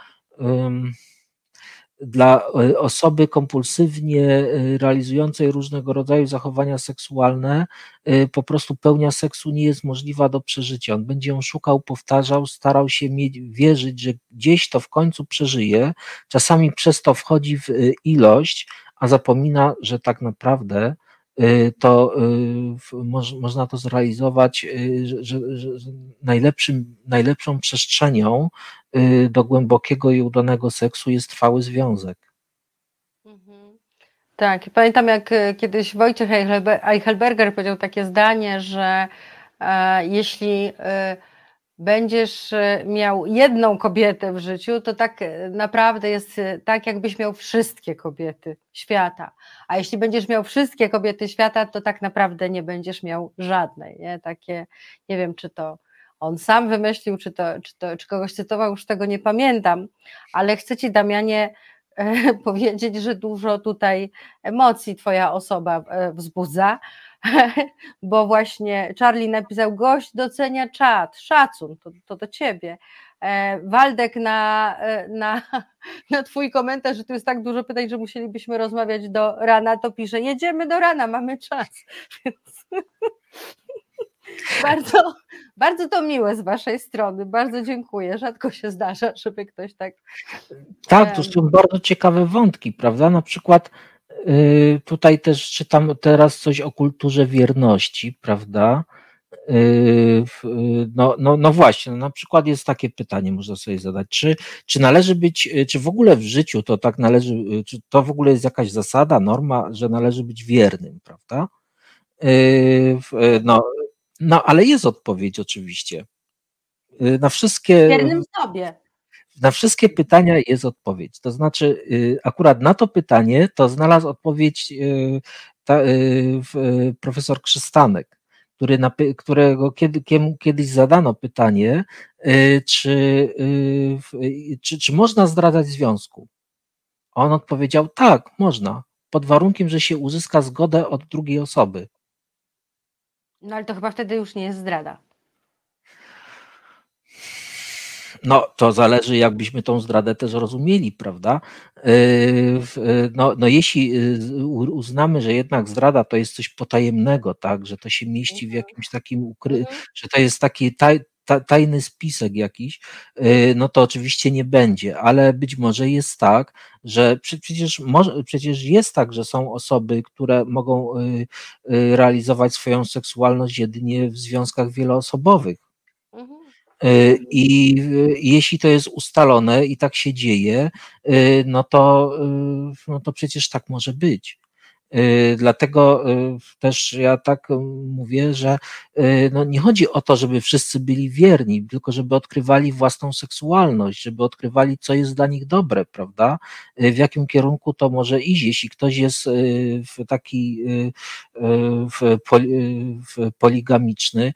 dla e, osoby kompulsywnie e, realizującej różnego rodzaju zachowania seksualne, e, po prostu pełnia seksu nie jest możliwa do przeżycia. On będzie ją szukał, powtarzał, starał się mieć, wierzyć, że gdzieś to w końcu przeżyje. Czasami przez to wchodzi w ilość, a zapomina, że tak naprawdę to można to zrealizować że, że, że najlepszym, najlepszą przestrzenią Y, do głębokiego i udanego seksu jest trwały związek. Mhm. Tak, pamiętam jak kiedyś Wojciech Eichelberger powiedział takie zdanie, że e, jeśli e, będziesz e, miał jedną kobietę w życiu, to tak e, naprawdę jest tak, jakbyś miał wszystkie kobiety świata. A jeśli będziesz miał wszystkie kobiety świata, to tak naprawdę nie będziesz miał żadnej. Nie? Takie, nie wiem, czy to on sam wymyślił, czy, to, czy, to, czy kogoś cytował, już tego nie pamiętam, ale chcę Ci, Damianie, e, powiedzieć, że dużo tutaj emocji Twoja osoba e, wzbudza, bo właśnie Charlie napisał: Gość docenia czat, szacun, to, to do Ciebie. E, Waldek na, na, na Twój komentarz, że tu jest tak dużo pytań, że musielibyśmy rozmawiać do rana, to pisze: Jedziemy do rana, mamy czas. Bardzo, bardzo to miłe z Waszej strony. Bardzo dziękuję. Rzadko się zdarza, żeby ktoś tak. Tak, to są bardzo ciekawe wątki, prawda? Na przykład tutaj też czytam teraz coś o kulturze wierności, prawda? Y, no, no, no właśnie, no na przykład jest takie pytanie, można sobie zadać, czy, czy należy być, czy w ogóle w życiu to tak należy, czy to w ogóle jest jakaś zasada, norma, że należy być wiernym, prawda? Y, no, no, ale jest odpowiedź oczywiście. Y, na wszystkie. Wiernym sobie. Na wszystkie pytania jest odpowiedź. To znaczy, y, akurat na to pytanie to znalazł odpowiedź y, ta, profesor Krzystanek, który którego kiedy, kiedyś zadano pytanie, czy, czy, czy można zdradzać związku. On odpowiedział: tak, można, pod warunkiem, że się uzyska zgodę od drugiej osoby. No ale to chyba wtedy już nie jest zdrada. No, to zależy, jakbyśmy tą zdradę też rozumieli, prawda? Yy, no, no jeśli yy, uznamy, że jednak zdrada to jest coś potajemnego, tak, że to się mieści w mhm. jakimś takim ukry, mhm. że to jest taki taj, tajny spisek jakiś, y, no to oczywiście nie będzie, ale być może jest tak, że przecież, może, przecież jest tak, że są osoby, które mogą y, y, realizować swoją seksualność jedynie w związkach wieloosobowych. Mhm. I jeśli to jest ustalone i tak się dzieje, no to, no to przecież tak może być. Y, dlatego y, też ja tak mówię, że y, no nie chodzi o to, żeby wszyscy byli wierni, tylko żeby odkrywali własną seksualność, żeby odkrywali, co jest dla nich dobre, prawda? W jakim kierunku to może iść, jeśli ktoś jest w taki w poligamiczny,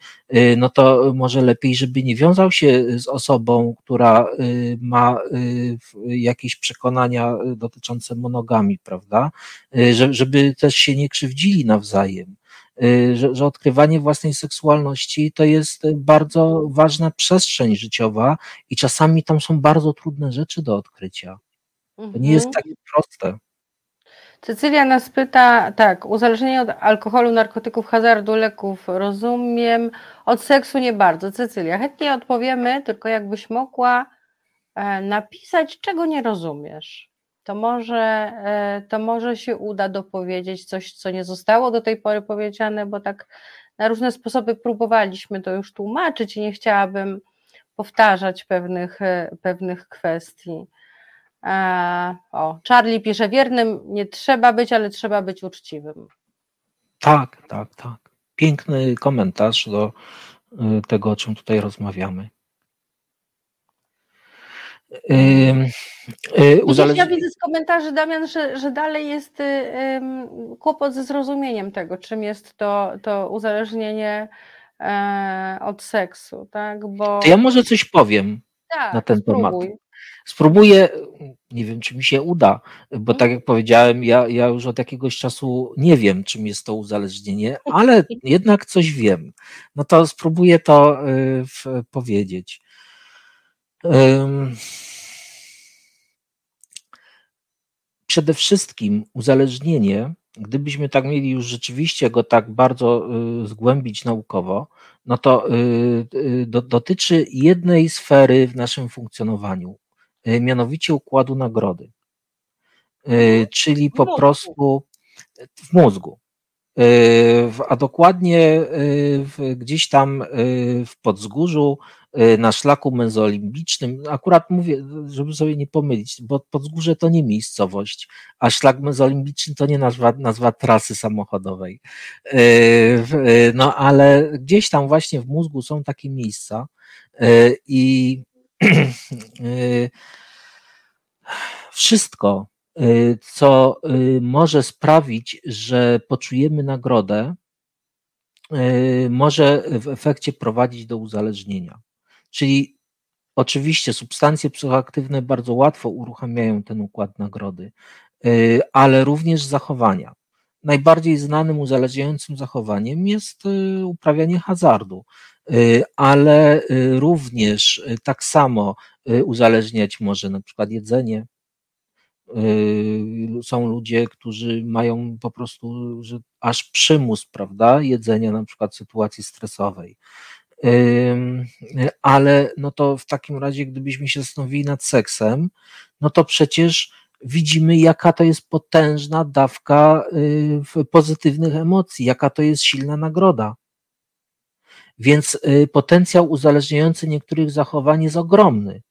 no to może lepiej, żeby nie wiązał się z osobą, która ma jakieś przekonania dotyczące monogami, prawda? Żeby też się nie krzywdzili nawzajem. Y, że, że, odkrywanie własnej seksualności to jest bardzo ważna przestrzeń życiowa i czasami tam są bardzo trudne rzeczy do odkrycia. To nie jest mhm. takie proste. Cecylia nas pyta, tak, uzależnienie od alkoholu, narkotyków, hazardu, leków, rozumiem, od seksu nie bardzo. Cecylia, chętnie odpowiemy, tylko jakbyś mogła e, napisać, czego nie rozumiesz to może, e, to może się uda dopowiedzieć coś, co nie zostało do tej pory powiedziane, bo tak na różne sposoby próbowaliśmy to już tłumaczyć i nie chciałabym powtarzać pewnych, e, pewnych kwestii. E, o, Charlie pisze, wiernym nie trzeba być, ale trzeba być uczciwym. Tak, tak, tak. Piękny komentarz do tego, o czym tutaj rozmawiamy. Yy, uzależni... Ja widzę z komentarzy, Damian, że, że dalej jest yy, kłopot ze zrozumieniem tego, czym jest to, to uzależnienie yy, od seksu, tak? Bo... To ja może coś powiem tak, na ten spróbuj. temat. Spróbuję, nie wiem, czy mi się uda, bo tak jak powiedziałem, ja, ja już od jakiegoś czasu nie wiem, czym jest to uzależnienie, ale jednak coś wiem. No to spróbuję to y, w, powiedzieć. Przede wszystkim uzależnienie, gdybyśmy tak mieli już rzeczywiście go tak bardzo zgłębić naukowo, no to do, dotyczy jednej sfery w naszym funkcjonowaniu, mianowicie układu nagrody. Czyli po prostu w mózgu. A dokładnie gdzieś tam w podzgórzu na szlaku mezolimbicznym, akurat mówię, żeby sobie nie pomylić, bo Podzgórze to nie miejscowość, a szlak mezolimbiczny to nie nazwa, nazwa trasy samochodowej. No ale gdzieś tam właśnie w mózgu są takie miejsca i wszystko, co może sprawić, że poczujemy nagrodę, może w efekcie prowadzić do uzależnienia. Czyli oczywiście substancje psychoaktywne bardzo łatwo uruchamiają ten układ nagrody, y, ale również zachowania. Najbardziej znanym uzależniającym zachowaniem jest y, uprawianie hazardu, y, ale również tak samo uzależniać może na przykład jedzenie. Są ludzie, którzy mają po prostu że aż przymus, prawda, jedzenia na przykład w sytuacji stresowej ale no to w takim razie, gdybyśmy się zastanowili nad seksem, no to przecież widzimy, jaka to jest potężna dawka y, pozytywnych emocji, jaka to jest silna nagroda. Więc y, potencjał uzależniający niektórych zachowań jest ogromny,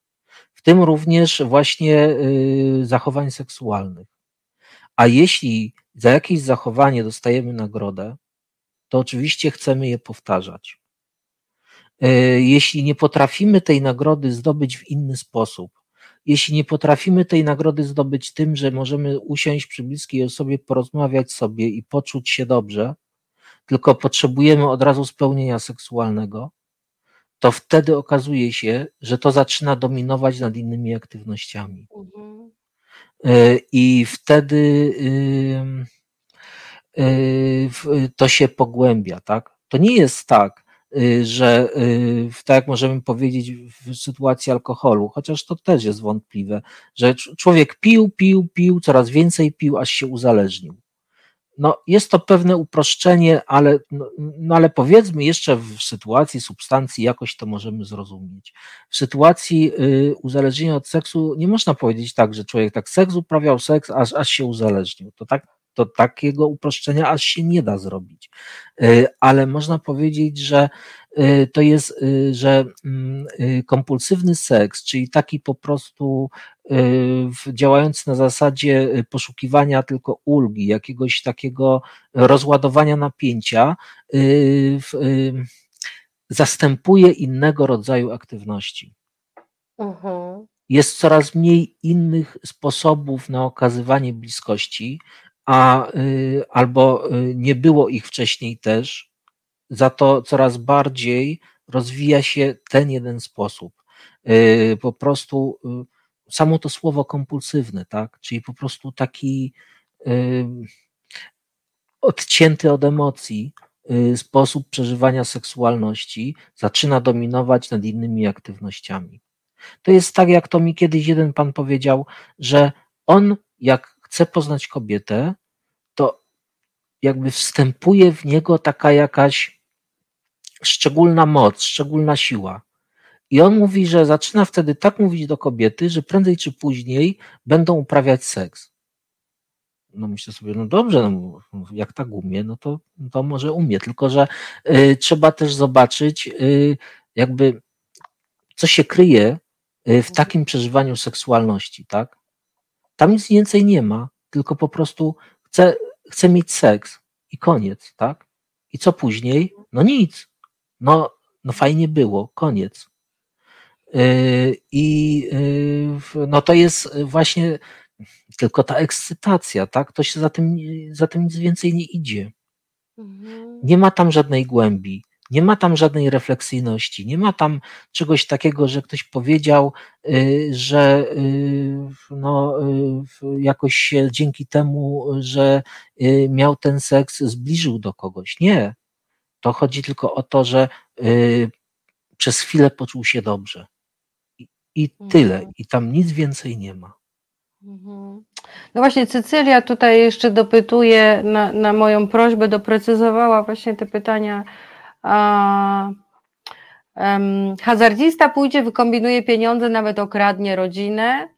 w tym również właśnie y, zachowań seksualnych. A jeśli za jakieś zachowanie dostajemy nagrodę, to oczywiście chcemy je powtarzać. E, jeśli nie potrafimy tej nagrody zdobyć w inny sposób, jeśli nie potrafimy tej nagrody zdobyć tym, że możemy usiąść przy bliskiej osobie, porozmawiać sobie i poczuć się dobrze, tylko potrzebujemy od razu spełnienia seksualnego, to wtedy okazuje się, że to zaczyna dominować nad innymi aktywnościami. Mhm. E, I wtedy to się pogłębia, tak? To nie jest tak, że y, tak możemy powiedzieć w sytuacji alkoholu, chociaż to też jest wątpliwe, że człowiek pił, pił, pił, coraz więcej pił, aż się uzależnił. No, jest to pewne uproszczenie, ale, no, no, ale powiedzmy jeszcze w sytuacji substancji jakoś to możemy zrozumieć. W sytuacji y, uzależnienia od seksu nie można powiedzieć tak, że człowiek tak seks uprawiał seks, aż, aż się uzależnił. To tak to takiego uproszczenia aż się nie da zrobić. Y, ale można powiedzieć, że y, to jest, y, że mm, kompulsywny seks, czyli taki po prostu działający na zasadzie poszukiwania tylko ulgi, jakiegoś takiego rozładowania napięcia, zastępuje innego rodzaju aktywności. Uh-huh. Jest coraz mniej innych sposobów na okazywanie bliskości, a y, albo y, nie było ich wcześniej też, za to coraz bardziej rozwija się ten jeden sposób. Y, po prostu samo to słowo kompulsywne, tak? Czyli po prostu taki odcięty od emocji sposób przeżywania seksualności zaczyna dominować nad innymi aktywnościami. To jest tak, jak to mi kiedyś jeden pan powiedział, że on, jak chce poznać kobietę, to jakby wstępuje w niego taka jakaś szczególna moc, szczególna siła. I on mówi, że zaczyna wtedy tak mówić do kobiety, że prędzej czy później będą uprawiać seks. No myślę sobie, no dobrze, no, jak tak umie, no to, to może umie, tylko że y, trzeba też zobaczyć, y, jakby co się kryje y, w takim przeżywaniu seksualności, tak? Tam nic więcej nie ma, tylko po prostu chcę, chcę mieć seks i koniec, tak? I co później? No nic. No, no fajnie było, koniec. Yy, I yy, no to jest właśnie tylko ta ekscytacja, tak? To się za tym, za tym nic więcej nie idzie. Mhm. Nie ma tam żadnej głębi. Nie ma tam żadnej refleksyjności, nie ma tam czegoś takiego, że ktoś powiedział, y, że y, no, y, jakoś się dzięki temu, że miał ten seks, zbliżył do kogoś. Nie. To chodzi tylko o to, że przez chwilę poczuł się dobrze. I, i tyle. Mhm. I tam nic więcej nie ma. Mhm. No właśnie, Cecylia tutaj jeszcze dopytuje na, na moją prośbę, doprecyzowała właśnie te pytania. Hazardzista pójdzie, wykombinuje pieniądze, nawet okradnie rodzinę,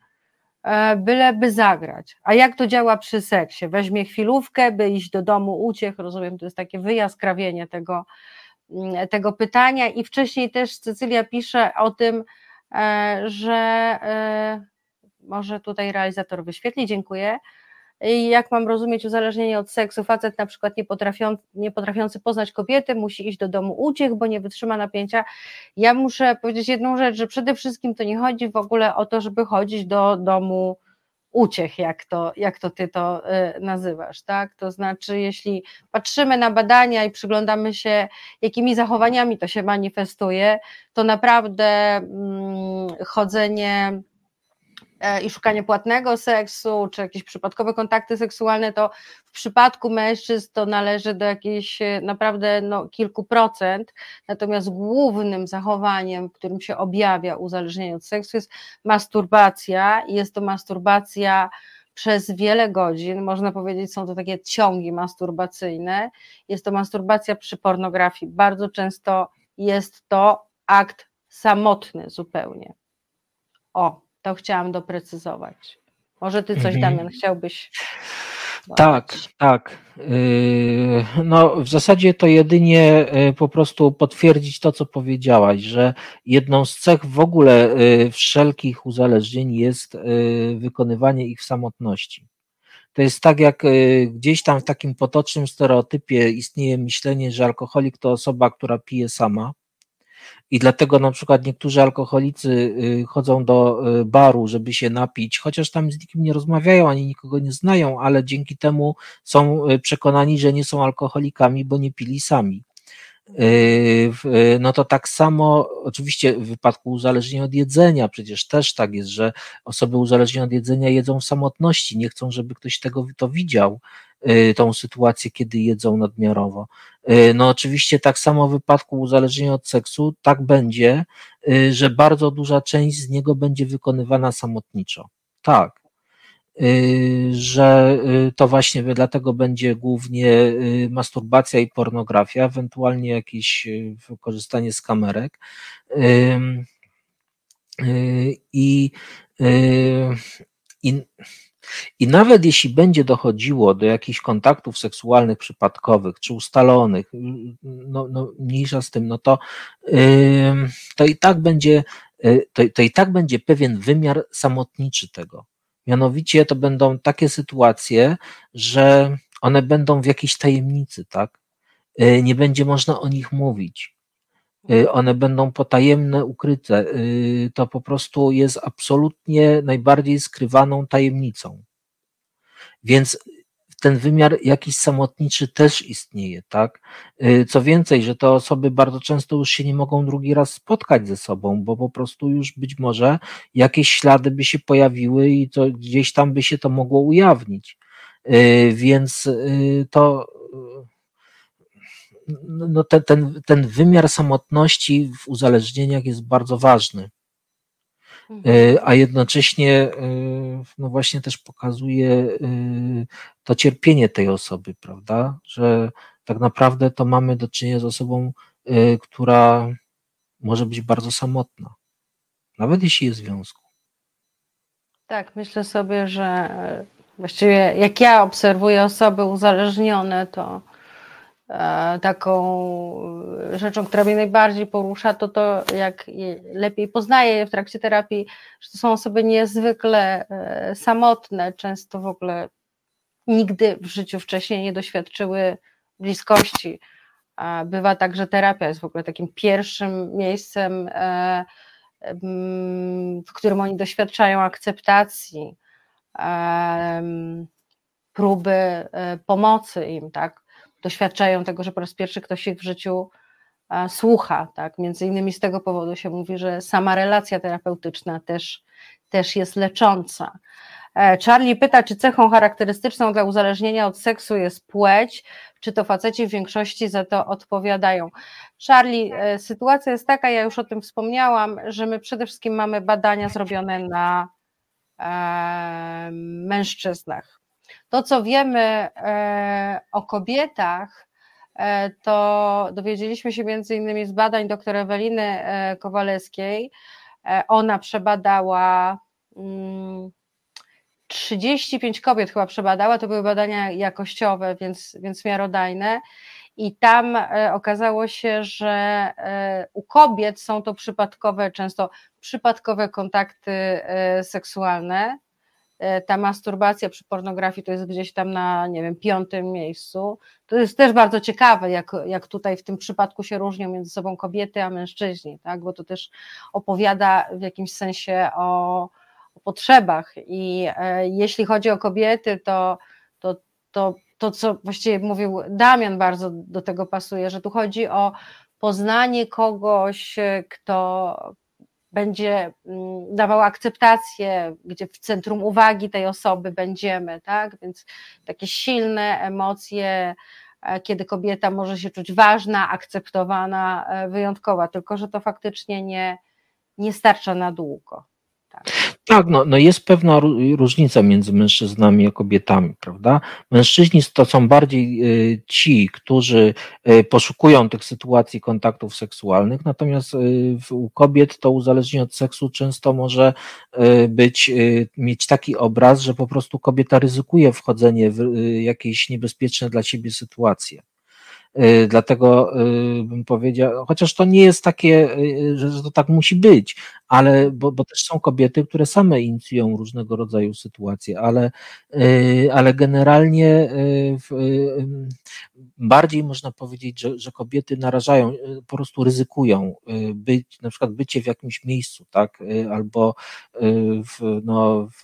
e, byleby zagrać. A jak to działa przy seksie? Weźmie chwilówkę, by iść do domu uciech, rozumiem, to jest takie wyjaskrawienie tego, mm, tego pytania. I wcześniej też Cecylia pisze o tym, e, że e, może tutaj realizator wyświetli, dziękuję. Jak mam rozumieć uzależnienie od seksu? Facet na przykład nie, nie potrafiący poznać kobiety musi iść do domu uciech, bo nie wytrzyma napięcia. Ja muszę powiedzieć jedną rzecz, że przede wszystkim to nie chodzi w ogóle o to, żeby chodzić do domu uciech, jak to, jak to ty to y, nazywasz, tak? To znaczy, jeśli patrzymy na badania i przyglądamy się, jakimi zachowaniami to się manifestuje, to naprawdę mm, chodzenie i szukanie płatnego seksu, czy jakieś przypadkowe kontakty seksualne, to w przypadku mężczyzn to należy do jakichś e, naprawdę no, kilku procent, natomiast głównym zachowaniem, którym się objawia uzależnienie od seksu jest masturbacja i jest to masturbacja przez wiele godzin, można powiedzieć, są to takie ciągi masturbacyjne. Jest to masturbacja przy pornografii. Bardzo często jest to akt samotny zupełnie. O, to chciałam doprecyzować. Może ty coś, mhm. Damian, chciałbyś. Tak, tak. Yy, no, w zasadzie to jedynie yy, po prostu potwierdzić to, co powiedziałaś, że jedną z cech w ogóle yy, wszelkich uzależnień jest wykonywanie ich w samotności. To jest tak, jak gdzieś tam w takim potocznym stereotypie istnieje myślenie, że alkoholik to osoba, która pije sama i dlatego na przykład niektórzy alkoholicy y, chodzą do y, baru, żeby się napić, chociaż tam z nikim nie rozmawiają, ani nikogo nie znają, ale dzięki temu są y, przekonani, że nie są alkoholikami, bo nie pili sami. No to tak samo, oczywiście w wypadku uzależnienia od jedzenia, przecież też tak jest, że osoby uzależnione od jedzenia jedzą w samotności, nie chcą, żeby ktoś tego to widział, tą sytuację, kiedy jedzą nadmiarowo. Y, no oczywiście tak samo w wypadku uzależnienia od seksu, tak będzie, y, że bardzo duża część z niego będzie wykonywana samotniczo. Tak. Że to właśnie dlatego będzie głównie masturbacja i pornografia, ewentualnie jakieś wykorzystanie z kamerek. I, i i nawet jeśli będzie dochodziło do jakichś kontaktów seksualnych przypadkowych czy ustalonych, no, no mniejsza z tym, no to, yy, to i tak będzie, yy, to, to i tak będzie pewien wymiar samotniczy tego. Mianowicie to będą takie sytuacje, że one będą w jakiejś tajemnicy, tak? Yy, nie będzie można o nich mówić. Y, one będą potajemne, ukryte. Y, to po prostu jest absolutnie najbardziej skrywaną tajemnicą. Więc ten wymiar jakiś samotniczy też istnieje, tak? Y, co więcej, że te osoby bardzo często już się nie mogą drugi raz spotkać ze sobą, bo po prostu już być może jakieś ślady by się pojawiły i to gdzieś tam by się to mogło ujawnić. Więc to no ten, ten, ten wymiar samotności w uzależnieniach jest bardzo ważny. Mhm. E, a jednocześnie e, no właśnie też pokazuje e, to cierpienie tej osoby, prawda? Że tak naprawdę to mamy do czynienia z osobą, która może być bardzo samotna, nawet jeśli jest w związku. Tak, myślę sobie, że właściwie jak ja obserwuję osoby uzależnione, to taką rzeczą, która mnie najbardziej porusza, to to, jak lepiej poznaję je w trakcie terapii, że to są osoby niezwykle e, samotne, często w ogóle nigdy w życiu wcześniej nie doświadczyły bliskości. Bywa tak, że terapia jest w ogóle takim pierwszym miejscem, e, w którym oni doświadczają akceptacji, próby pomocy im, tak? Doświadczają tego, że po raz pierwszy ktoś ich w życiu słucha, tak? Między innymi z tego powodu się mówi, że sama relacja terapeutyczna też, też jest lecząca. E, Charlie pyta, czy cechą charakterystyczną dla uzależnienia od seksu jest płeć, czy to faceci w większości za to odpowiadają. Charlie, e, sytuacja jest taka, ja już o tym wspomniałam, że my przede wszystkim mamy badania zrobione na mężczyznach. To, co wiemy o kobietach, to dowiedzieliśmy się między innymi z badań dr Eweliny Kowalewskiej. Ona przebadała 35 mm, kobiet chyba przebadała, to były badania jakościowe, więc, więc miarodajne i tam e, okazało się, że e, u kobiet są to przypadkowe, często przypadkowe kontakty e, seksualne. Ta masturbacja przy pornografii to jest gdzieś tam na, nie wiem, piątym miejscu. To jest też bardzo ciekawe, jak, jak tutaj w tym przypadku się różnią między sobą kobiety a mężczyźni, tak? bo to też opowiada w jakimś sensie o, o potrzebach. I e, jeśli chodzi o kobiety, to, to, to to, co właściwie mówił Damian, bardzo do tego pasuje, że tu chodzi o poznanie kogoś, kto będzie mm, dawał akceptację, gdzie w centrum uwagi tej osoby będziemy, tak? Więc takie silne emocje, e, kiedy kobieta może się czuć ważna, akceptowana, e, wyjątkowa, tylko że to faktycznie nie, nie starcza na długo. Tak, no, no jest pewna różnica między mężczyznami a kobietami, prawda? Mężczyźni to są bardziej y, ci, którzy y, poszukują tych sytuacji kontaktów seksualnych, natomiast y, u kobiet to uzależnienie od seksu często może być, mieć taki obraz, że po prostu kobieta ryzykuje wchodzenie w jakieś niebezpieczne dla siebie sytuacje. Y, dlatego y, bym powiedział, chociaż to nie jest takie, y, że to tak musi być, ale bo, bo też są kobiety, które same inicjują różnego rodzaju sytuacje, ale, ale generalnie bardziej można powiedzieć, że, że kobiety narażają, po prostu ryzykują być, na przykład bycie w jakimś miejscu, tak, albo w, no, w,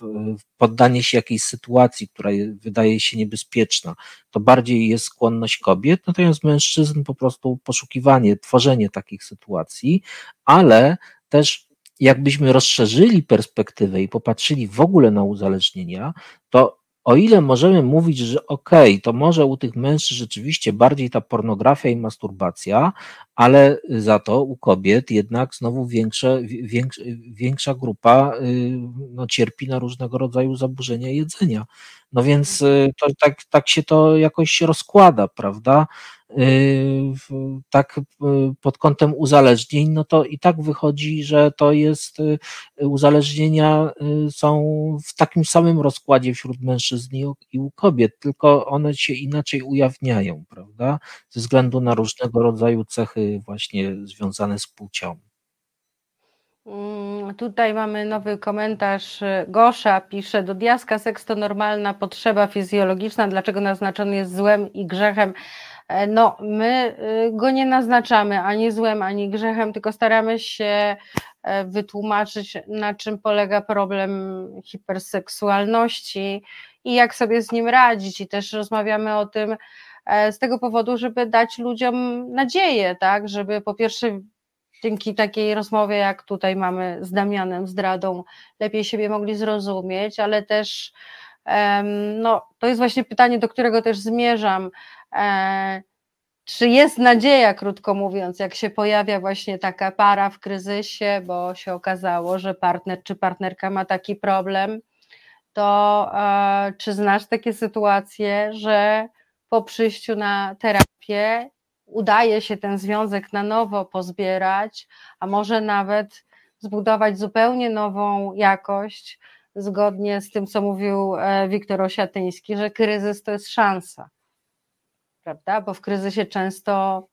poddanie się jakiejś sytuacji, która wydaje się niebezpieczna, to bardziej jest skłonność kobiet, natomiast mężczyzn po prostu poszukiwanie, tworzenie takich sytuacji, ale też jakbyśmy rozszerzyli perspektywę i popatrzyli w ogóle na uzależnienia, to o ile możemy mówić, że okej, okay, to może u tych mężczyzn rzeczywiście bardziej ta pornografia i masturbacja, ale za to u kobiet jednak znowu większe, większa, większa grupa y, no, cierpi na różnego rodzaju zaburzenia jedzenia. No więc y, to, tak, tak się to jakoś rozkłada, prawda? Y, tak y, pod kątem uzależnień, no to i tak wychodzi, że to jest uzależnienia są w takim samym rozkładzie wśród mężczyzn i u kobiet, tylko one się inaczej ujawniają, prawda? Ze względu na różnego rodzaju cechy właśnie związane z płcią. Mm, tutaj mamy nowy komentarz. Gosza pisze, do diaska seks to normalna potrzeba fizjologiczna, dlaczego naznaczony jest złem i grzechem? E, no, my y, go nie naznaczamy ani złem, ani grzechem, tylko staramy się e, wytłumaczyć, na czym polega problem hiperseksualności i jak sobie z nim radzić. I też rozmawiamy o tym e, z tego powodu, żeby dać ludziom nadzieję, tak, żeby po pierwsze dzięki takiej rozmowie, jak tutaj mamy z Damianem, z Dradą, lepiej siebie mogli zrozumieć, ale też no, to jest właśnie pytanie, do którego też zmierzam. E, czy jest nadzieja, krótko mówiąc, jak się pojawia właśnie taka para w kryzysie, bo się okazało, że partner czy partnerka ma taki problem, to e, czy znasz takie sytuacje, że po przyjściu na terapię udaje się ten związek na nowo pozbierać, a może nawet zbudować zupełnie nową jakość, zgodnie z tym, co mówił e, Wiktor Osiatyński, że kryzys to jest szansa. Prawda? Bo w kryzysie często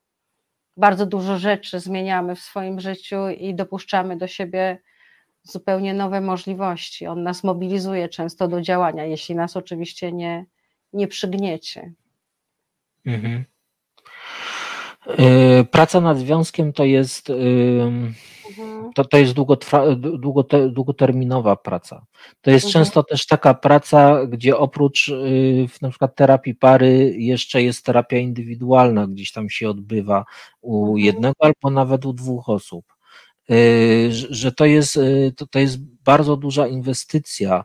bardzo dużo rzeczy zmieniamy w swoim życiu i dopuszczamy do siebie zupełnie nowe możliwości. On nas mobilizuje często do działania, jeśli nas oczywiście nie, nie przygniecie. Mhm. E, praca nad związkiem to jest, mhm. to, to jest długotrwa, długote, długoterminowa praca. To jest mhm. często też taka praca, gdzie oprócz y, na przykład terapii pary jeszcze jest terapia indywidualna, gdzieś tam się odbywa u mhm. jednego albo nawet u dwóch osób. Że to jest, to, to jest bardzo duża inwestycja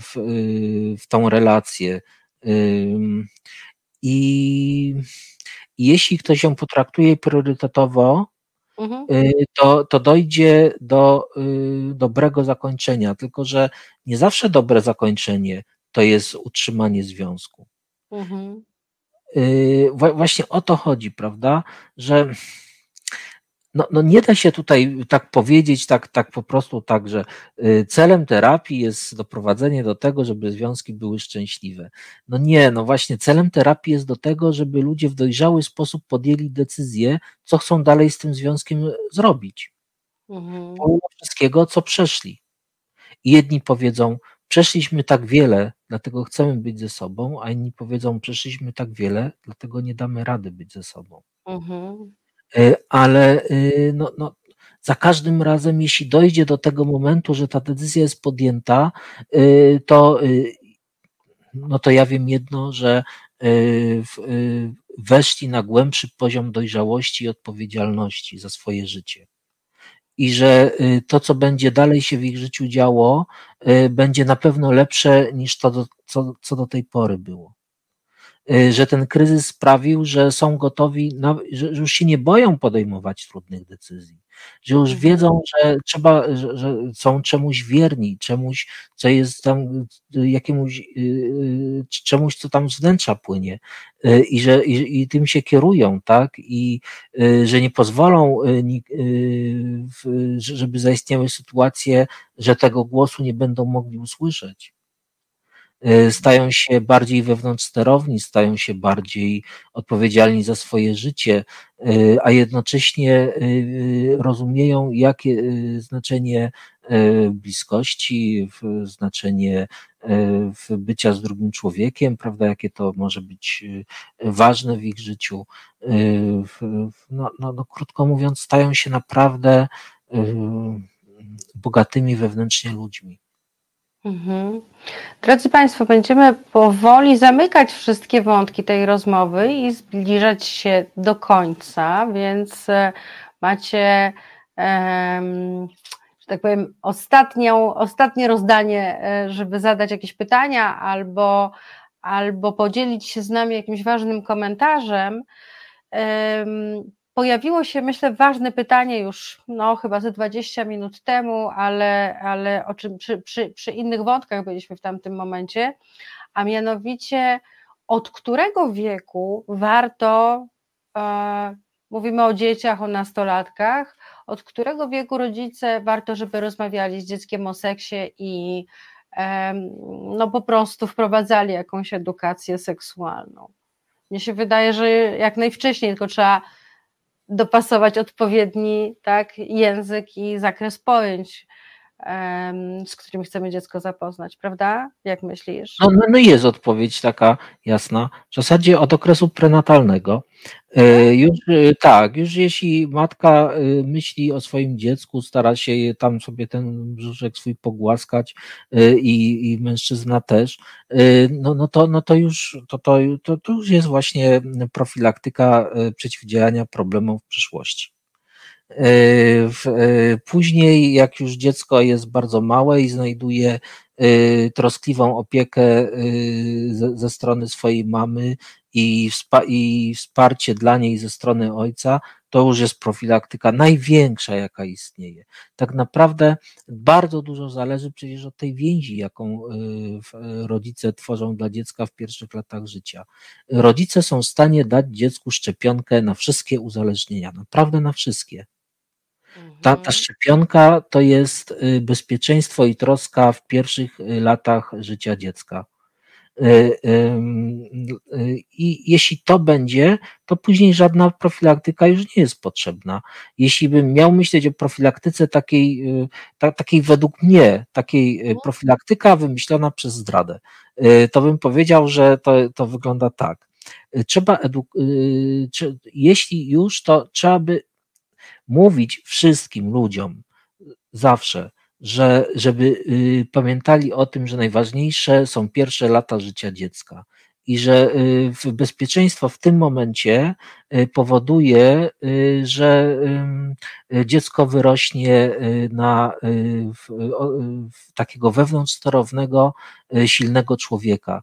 w, w tą relację. I jeśli ktoś ją potraktuje priorytetowo, Mhm. to, to dojdzie do dobrego zakończenia. Tylko, że nie zawsze dobre zakończenie to jest utrzymanie związku. Mhm. Właśnie o to chodzi, prawda? Że no, no nie da się tutaj tak powiedzieć, tak, tak po prostu tak, że y, celem terapii jest doprowadzenie do tego, żeby związki były szczęśliwe. No nie, no właśnie celem terapii jest do tego, żeby ludzie w dojrzały sposób podjęli decyzję, co chcą dalej z tym związkiem zrobić. Mhm. Pomimo wszystkiego, co przeszli. I jedni powiedzą, przeszliśmy tak wiele, dlatego chcemy być ze sobą, a inni powiedzą, przeszliśmy tak wiele, dlatego nie damy rady być ze sobą. Mhm. E, ale e, no, no, za każdym razem, jeśli dojdzie do tego momentu, że ta decyzja jest podjęta, e, to, no to ja wiem jedno, że weszli na głębszy poziom dojrzałości i odpowiedzialności za swoje życie. I że to, co będzie dalej się w ich życiu działo, będzie na pewno lepsze niż to, co, co do tej pory było. Y, że ten kryzys sprawił, że są gotowi, na, że już się nie boją podejmować trudnych decyzji, że już mhm. wiedzą, że trzeba, że, że są czemuś wierni, czemuś, co jest tam, jakiemuś, y, czemuś, co tam z wnętrza płynie y, i że i, i tym się kierują, tak, i że nie pozwolą, żeby zaistniały sytuacje, że tego głosu nie będą mogli usłyszeć. E, stają się bardziej wewnątrz sterowni, stają się bardziej odpowiedzialni za swoje życie, e, a jednocześnie e, rozumieją, jakie znaczenie bliskości, znaczenie bycia z drugim człowiekiem, prawda, jakie to może być ważne w ich życiu. No, no, no krótko mówiąc, stają się naprawdę bogatymi wewnętrznie ludźmi. Mhm. Drodzy Państwo, będziemy powoli zamykać wszystkie wątki tej rozmowy i zbliżać się do końca, więc e, macie, że tak powiem, ostatnią, ostatnie rozdanie, e, żeby zadać jakieś pytania albo, albo podzielić się z nami jakimś ważnym komentarzem pojawiło się, myślę, ważne pytanie już, no chyba ze 20 minut temu, ale, ale o czym przy, przy, przy innych wątkach byliśmy w tamtym momencie, a mianowicie od którego wieku warto, e, mówimy o dzieciach, o nastolatkach, od którego wieku rodzice warto, żeby rozmawiali z dzieckiem o seksie i e, no po prostu wprowadzali jakąś edukację seksualną. Mnie się wydaje, że jak najwcześniej, tylko trzeba dopasować odpowiedni tak, język i zakres pojęć, z którymi chcemy dziecko zapoznać, prawda? Jak myślisz? No, no, no jest odpowiedź taka jasna. W zasadzie od okresu prenatalnego. E? Już e, tak, już jeśli matka e, myśli o swoim dziecku, stara się tam sobie ten brzuszek swój pogłaskać i, i mężczyzna też, no, no, to, no to, już, to, to, to, to już jest właśnie profilaktyka przeciwdziałania problemom w przyszłości. Później, jak już dziecko jest bardzo małe i znajduje troskliwą opiekę ze, strony swojej mamy i, i wsparcie dla niej ze strony ojca, to już jest profilaktyka największa, jaka istnieje. Tak naprawdę bardzo dużo zależy przecież od tej więzi, jaką rodzice tworzą dla dziecka w pierwszych latach życia. Rodzice są w stanie dać dziecku szczepionkę na wszystkie uzależnienia, naprawdę na wszystkie. Ta, ta mhm. szczepionka to jest y, bezpieczeństwo i troska w pierwszych y, latach życia dziecka. Y, I jeśli to będzie, to później żadna profilaktyka już nie jest potrzebna. Jeśli bym miał myśleć o profilaktyce takiej, ta, takiej według mnie, takiej mhm. profilaktyka wymyślona przez zdradę, to bym powiedział, że to, to wygląda tak. Trzeba eduk- jeśli już, to trzeba by mówić wszystkim ludziom zawsze, że, żeby y, pamiętali o tym, że najważniejsze są pierwsze lata życia dziecka i że bezpieczeństwo w tym momencie powoduje, że dziecko wyrośnie na takiego wewnątrzsterownego, silnego człowieka.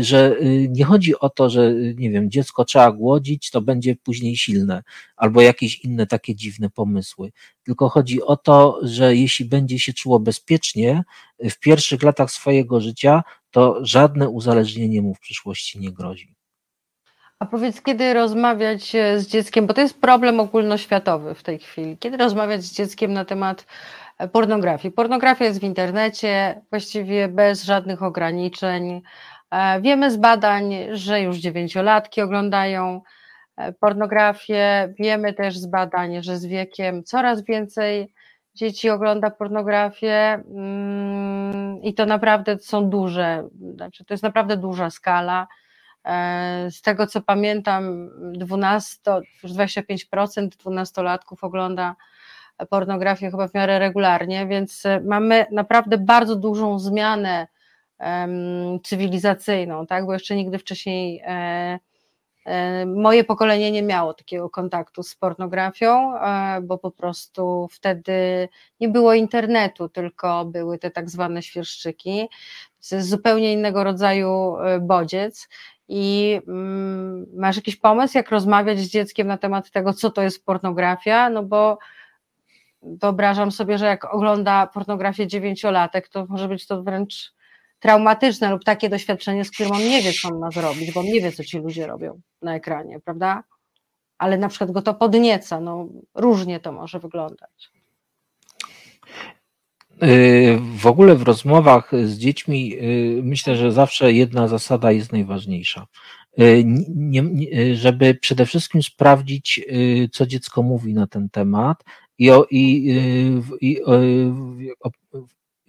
Że nie chodzi o to, że nie wiem, dziecko trzeba głodzić, to będzie później silne, albo jakieś inne takie dziwne pomysły. Tylko chodzi o to, że jeśli będzie się czuło bezpiecznie w pierwszych latach swojego życia, to żadne uzależnienie mu w przyszłości nie grozi. A powiedz, kiedy rozmawiać e, z dzieckiem, bo to jest problem ogólnoświatowy w tej chwili, kiedy rozmawiać z dzieckiem na temat e, pornografii? Pornografia jest w internecie, właściwie bez żadnych ograniczeń. E, wiemy z badań, że już dziewięciolatki oglądają pornografię. Wiemy też z badań, że z wiekiem coraz więcej dzieci ogląda pornografię mm, i to naprawdę są duże, znaczy to jest naprawdę duża skala. E, z tego co pamiętam, 12, już 25% dwunastolatków ogląda pornografię chyba w miarę regularnie, więc mamy naprawdę bardzo dużą zmianę cywilizacyjną, tak? bo jeszcze nigdy wcześniej e, moje pokolenie nie miało takiego kontaktu z pornografią, bo po prostu wtedy nie było internetu, tylko były te tak zwane świerszczyki. Zupełnie innego rodzaju bodziec i mm, masz jakiś pomysł, jak rozmawiać z dzieckiem na temat tego, co to jest pornografia? No bo wyobrażam sobie, że jak ogląda pornografię dziewięciolatek, to może być to wręcz traumatyczne lub takie doświadczenie, z którym on nie wie, co on ma zrobić, bo on nie wie, co ci ludzie robią na ekranie, prawda? Ale na przykład go to podnieca, no różnie to może wyglądać. Y, w ogóle w rozmowach z dziećmi y, myślę, że zawsze jedna zasada jest najważniejsza. Y, nie, nie, żeby przede wszystkim sprawdzić, co dziecko mówi na ten temat i, i, i, i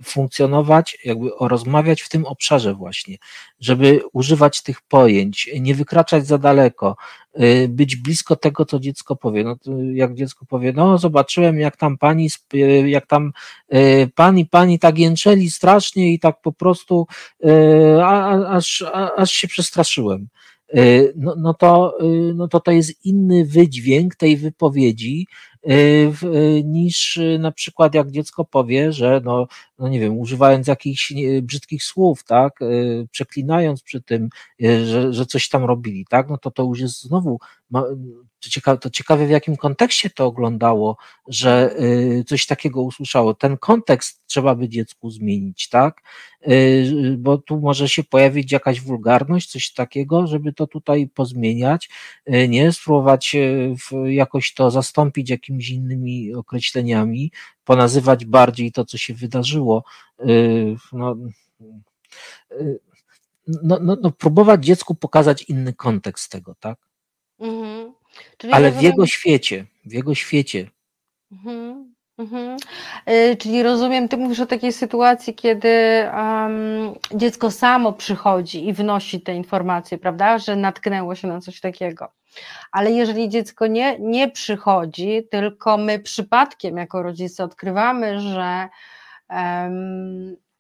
funkcjonować, jakby rozmawiać w tym obszarze właśnie, żeby używać tych pojęć, nie wykraczać za daleko, y, być blisko tego, co dziecko powie. No, jak dziecko powie, no zobaczyłem, jak tam pani, y, jak tam y, pan i pani tak jęczeli strasznie i tak po prostu aż, aż się przestraszyłem. No, no, to, no to to jest inny wydźwięk tej wypowiedzi, niż y, na przykład jak dziecko powie, że no, no nie wiem, używając jakichś brzydkich słów, tak, przeklinając przy tym, że, że coś tam robili, tak, no to to już jest znowu to ciekawe, to ciekawe, w jakim kontekście to oglądało, że y, coś takiego usłyszało. Ten kontekst trzeba by dziecku zmienić, tak? Y, bo tu może się pojawić jakaś wulgarność, coś takiego, żeby to tutaj pozmieniać, y, nie spróbować jakoś to zastąpić jakimiś innymi określeniami, ponazywać bardziej to, co się wydarzyło. No, no, no, no próbować dziecku pokazać inny kontekst tego, tak? Mhm. Ale w jego świecie, w jego świecie. Mhm. Mhm. Y, czyli rozumiem, ty mówisz o takiej sytuacji, kiedy dziecko samo przychodzi i wnosi te informacje, prawda, że natknęło się na coś takiego. Ale jeżeli dziecko nie, nie przychodzi, tylko my przypadkiem jako rodzice odkrywamy, że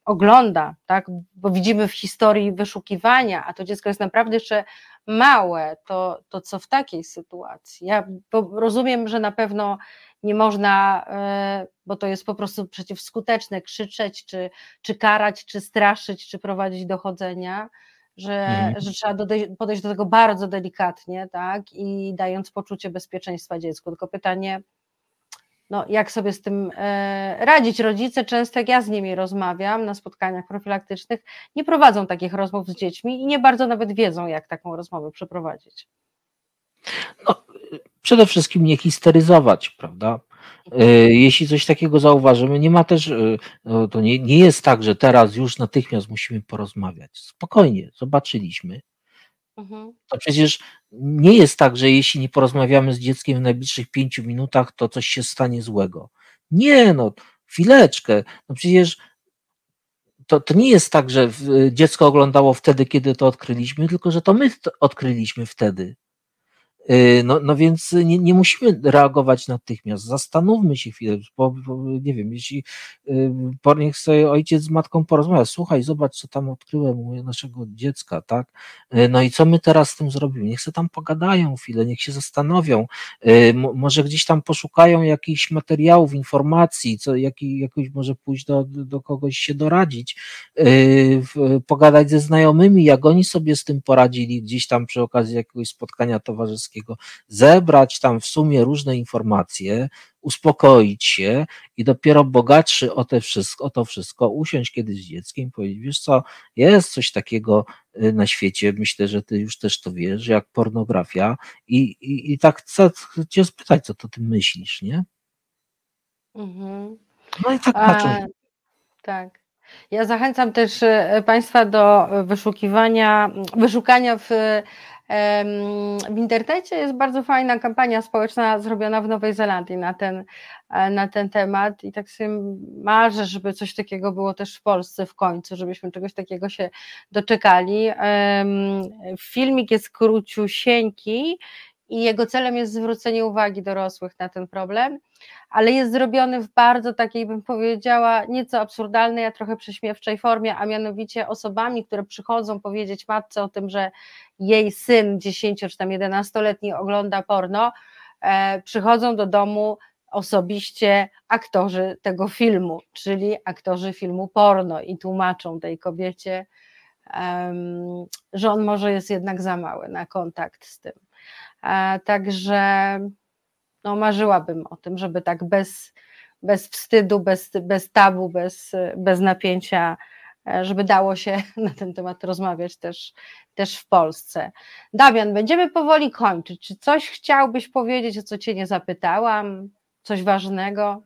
ogląda, tak, bo widzimy w historii wyszukiwania, a to dziecko jest naprawdę jeszcze małe, to, to co w takiej sytuacji? Ja rozumiem, że na pewno nie można, e, bo to jest po prostu przeciwskuteczne, krzyczeć, czy, czy karać, czy straszyć, czy prowadzić dochodzenia, że, mhm. że trzeba podejść do tego bardzo delikatnie, tak, i dając poczucie bezpieczeństwa dziecku. Tylko pytanie, no, jak sobie z tym e, radzić. Rodzice, często jak ja z nimi rozmawiam na spotkaniach profilaktycznych, nie prowadzą takich rozmów z dziećmi i nie bardzo nawet wiedzą, jak taką rozmowę przeprowadzić. No, przede wszystkim nie histeryzować, prawda? E, jeśli coś takiego zauważymy, nie ma też, e, no, to nie, nie jest tak, że teraz już natychmiast musimy porozmawiać. Spokojnie, zobaczyliśmy, Mhm. To przecież nie jest tak, że jeśli nie porozmawiamy z dzieckiem w najbliższych pięciu minutach, to coś się stanie złego. Nie, no, chwileczkę. No przecież to, to nie jest tak, że dziecko oglądało wtedy, kiedy to odkryliśmy, tylko że to my to odkryliśmy wtedy. Y, no, no więc nie, nie musimy reagować natychmiast. Zastanówmy się chwilę, bo, bo nie wiem, jeśli y, niech sobie ojciec z matką porozmawia, słuchaj, zobacz, co tam odkryłem u naszego dziecka, tak? Y, no i co my teraz z tym zrobimy? Niech się tam pogadają chwilę, niech się zastanowią, może gdzieś tam poszukają jakichś materiałów, informacji, co, jak, jakoś może pójść do, do kogoś się doradzić, pogadać ze znajomymi, jak oni sobie z tym poradzili, gdzieś tam przy okazji jakiegoś spotkania towarzyskiego zebrać tam w sumie różne informacje, uspokoić się i dopiero bogatszy o, te wszystko, o to wszystko usiąść kiedyś z dzieckiem i powiedzieć, wiesz co, jest coś takiego y, na świecie, myślę, że ty już też to wiesz, jak pornografia i, i, i tak chcę cię spytać, co to ty myślisz, nie? Mhm. No i tak patrzę. Tak. Ja zachęcam też y, Państwa do wyszukiwania, wyszukania w w internecie jest bardzo fajna kampania społeczna zrobiona w Nowej Zelandii na ten, e, na ten temat i tak sobie marzę, żeby coś takiego było też w Polsce w końcu, żebyśmy czegoś takiego się doczekali. Filmik jest króciusieńki i jego celem jest zwrócenie uwagi dorosłych na ten problem, ale jest zrobiony w bardzo takiej, bym powiedziała, nieco absurdalnej, a trochę prześmiewczej formie, a mianowicie osobami, które przychodzą powiedzieć matce o tym, że jej syn 10 czy tam 11-letni ogląda porno, e, przychodzą do domu osobiście aktorzy tego filmu, czyli aktorzy filmu porno i tłumaczą tej kobiecie, um, że on może jest jednak za mały na kontakt z tym. E, także no, marzyłabym o tym, żeby tak bez, bez wstydu, bez, bez tabu, bez, bez napięcia, e, żeby dało się na ten temat rozmawiać też, też w Polsce. Damian, będziemy powoli kończyć. Czy coś chciałbyś powiedzieć, o co Cię nie zapytałam? Coś ważnego?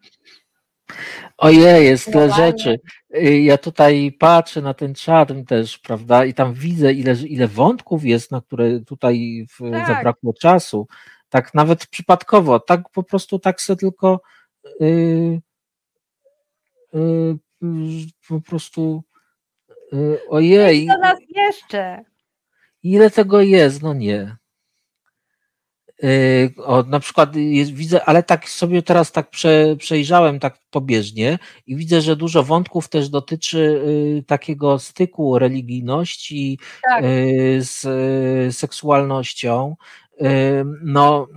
Ojej, jest tyle rzeczy. Y, ja tutaj patrzę na ten czat też, prawda, i tam widzę, ile, ile wątków jest, na które tutaj tak. zabrakło czasu. Tak nawet przypadkowo, tak po prostu tak sobie tylko yy, yy, po prostu yy, ojej. Co nas jeszcze? Ile tego jest? No nie. Yy, o, na przykład jest, widzę, ale tak sobie teraz tak prze, przejrzałem tak pobieżnie i widzę, że dużo wątków też dotyczy y, takiego styku religijności tak. y, z y, seksualnością. Y, no,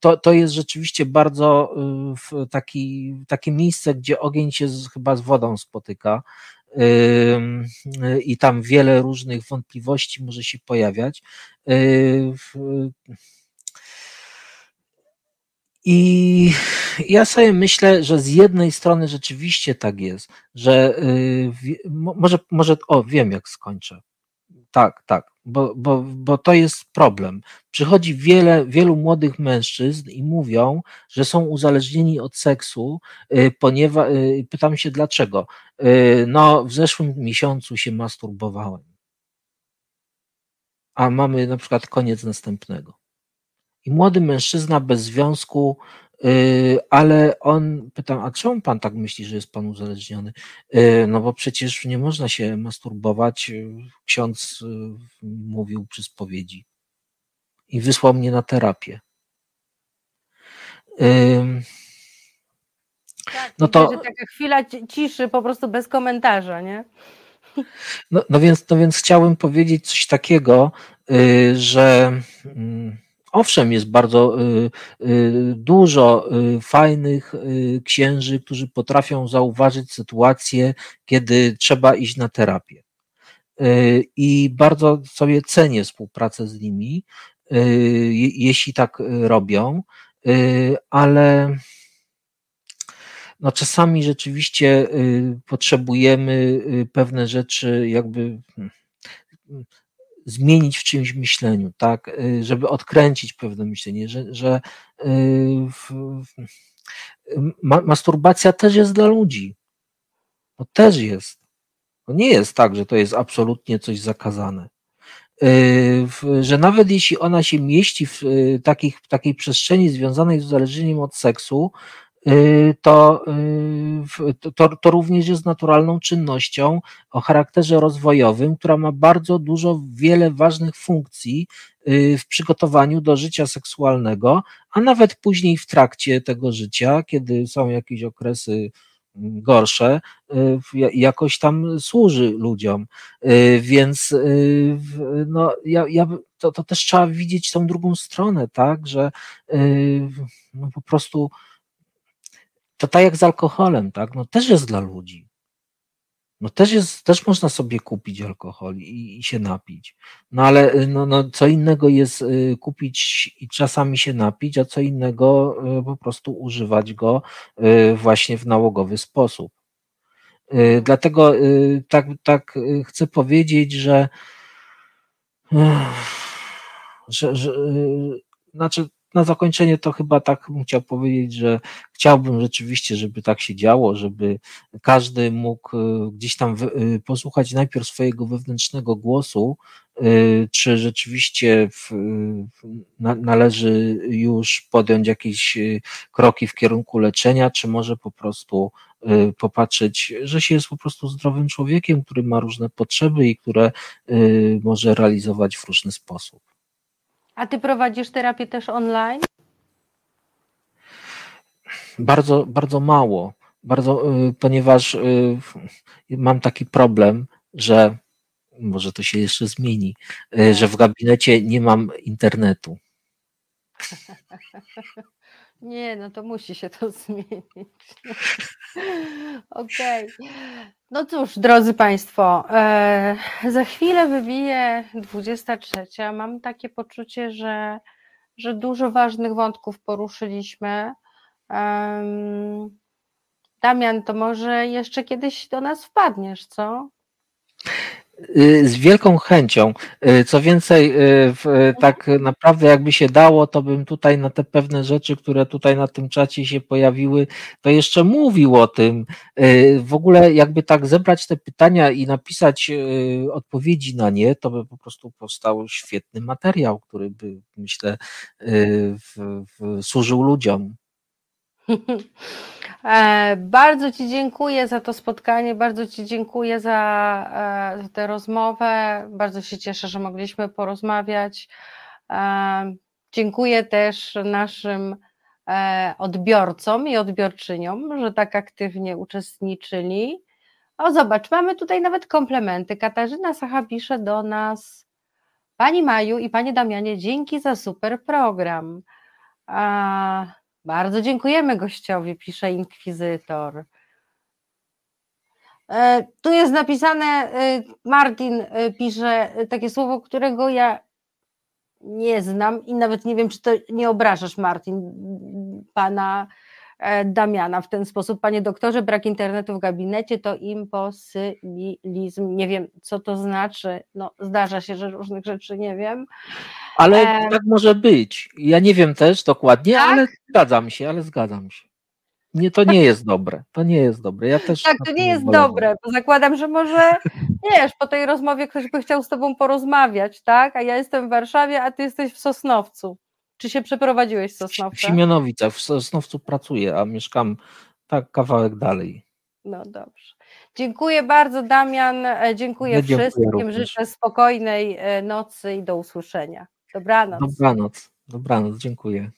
to, to jest rzeczywiście bardzo y, taki, takie miejsce, gdzie ogień się z, chyba z wodą spotyka i tam wiele różnych wątpliwości może się pojawiać. I ja sobie myślę, że z jednej strony rzeczywiście tak jest, że y, może, może o, wiem jak skończę. Tak, tak, bo, bo, bo to jest problem. Przychodzi wiele, wielu młodych mężczyzn i mówią, że są uzależnieni od seksu, y, ponieważ y, pytam się dlaczego. Y, no, w zeszłym miesiącu się masturbowałem. A mamy na przykład koniec następnego. I młody mężczyzna bez związku ale on, pytam, a czemu pan tak myśli, że jest pan uzależniony? Y, no bo przecież nie można się masturbować, y, ksiądz mówił przy spowiedzi i wysłał mnie na terapię. Tak, no to taka chwila ciszy po prostu bez komentarza, nie? No, no, więc, no więc chciałem powiedzieć coś takiego, że mm, Owszem, jest bardzo y, y, dużo y, fajnych księży, którzy potrafią zauważyć sytuację, kiedy trzeba iść na terapię. I bardzo sobie cenię współpracę z nimi, jeśli tak robią, ale no czasami rzeczywiście potrzebujemy pewne rzeczy jakby hmm, zmienić w czymś myśleniu, tak, y, żeby odkręcić pewne myślenie, że, że y, w, ma, masturbacja też jest dla ludzi. No też jest. To nie jest tak, że to jest absolutnie coś zakazane. Y, że nawet jeśli ona się mieści w takich, takiej przestrzeni związanej z uzależnieniem od seksu, to, y, to, to również jest naturalną czynnością o charakterze rozwojowym, która ma bardzo dużo, wiele ważnych funkcji y, w przygotowaniu do życia seksualnego, a nawet później w trakcie tego życia, kiedy są jakieś okresy gorsze, jakoś tam służy ludziom. Więc no, ja, ja, to, to też trzeba widzieć tą drugą stronę, tak, że no, po prostu to tak jak z alkoholem, tak, no też jest dla ludzi. No też jest, też można sobie kupić alkohol i, i się napić. No ale y, no, no, co innego jest y, kupić i czasami się napić, a co innego y, po prostu używać go właśnie w nałogowy sposób. Dlatego tak, tak chcę powiedzieć, że, że, że znaczy na zakończenie to chyba tak bym chciał powiedzieć, że chciałbym rzeczywiście, żeby tak się działo, żeby każdy mógł y, gdzieś tam y, posłuchać najpierw swojego wewnętrznego głosu, y, czy rzeczywiście w, należy już podjąć jakieś kroki w kierunku leczenia, czy może po prostu popatrzeć, że się jest po prostu zdrowym człowiekiem, który ma różne potrzeby i które może realizować w różny sposób. A ty prowadzisz terapię też online? Bardzo, bardzo mało. Bardzo, y, ponieważ y, mam taki problem, że może to się jeszcze zmieni, y, że w gabinecie nie mam internetu. Nie, no to musi się to zmienić. Okej. Okay. No cóż, drodzy Państwo, e, za chwilę wybije 23. Mam takie poczucie, że, że dużo ważnych wątków poruszyliśmy. Damian, to może jeszcze kiedyś do nas wpadniesz, co? Y, z wielką chęcią. Y, co więcej, y, tak naprawdę jakby się dało, to bym tutaj na te pewne rzeczy, które tutaj na tym czacie się pojawiły, to jeszcze mówił o tym. W ogóle jakby tak zebrać te pytania i napisać odpowiedzi na nie, to by po prostu powstał świetny materiał, który by myślę w, w, służył ludziom. E, bardzo Ci dziękuję za to spotkanie, bardzo Ci dziękuję za, e, za tę rozmowę. Bardzo się cieszę, że mogliśmy porozmawiać. E, dziękuję też naszym odbiorcom i odbiorczyniom, że tak aktywnie uczestniczyli. O, zobacz, mamy tutaj nawet komplementy. Katarzyna Sacha pisze do nas. Pani Maju i Panie Damianie, dzięki za super program. Bardzo dziękujemy gościowi, pisze inkwizytor. E, tu jest napisane, e, Martin e, pisze takie słowo, którego ja nie znam i nawet nie wiem, czy to nie obrażasz, Martin, pana Damiana w ten sposób. Panie doktorze, brak internetu w gabinecie to imposylizm. Nie wiem, co to znaczy. No, zdarza się, że różnych rzeczy nie wiem. Ale e... tak może być. Ja nie wiem też dokładnie, tak? ale zgadzam się, ale zgadzam się. Nie, to nie jest dobre. To nie jest dobre. Ja też tak, to nie jest dobre, bo zakładam, że może wiesz, po tej rozmowie ktoś by chciał z tobą porozmawiać, tak? A ja jestem w Warszawie, a ty jesteś w Sosnowcu. Czy się przeprowadziłeś z Sosnowca? W Siemianowicach, w Sosnowcu pracuję, a mieszkam tak kawałek dalej. No dobrze. Dziękuję bardzo, Damian. E, dziękuję, dziękuję wszystkim. Również. Życzę spokojnej e, nocy i do usłyszenia. Dobranoc. Dobranoc. Dobranoc, dziękuję.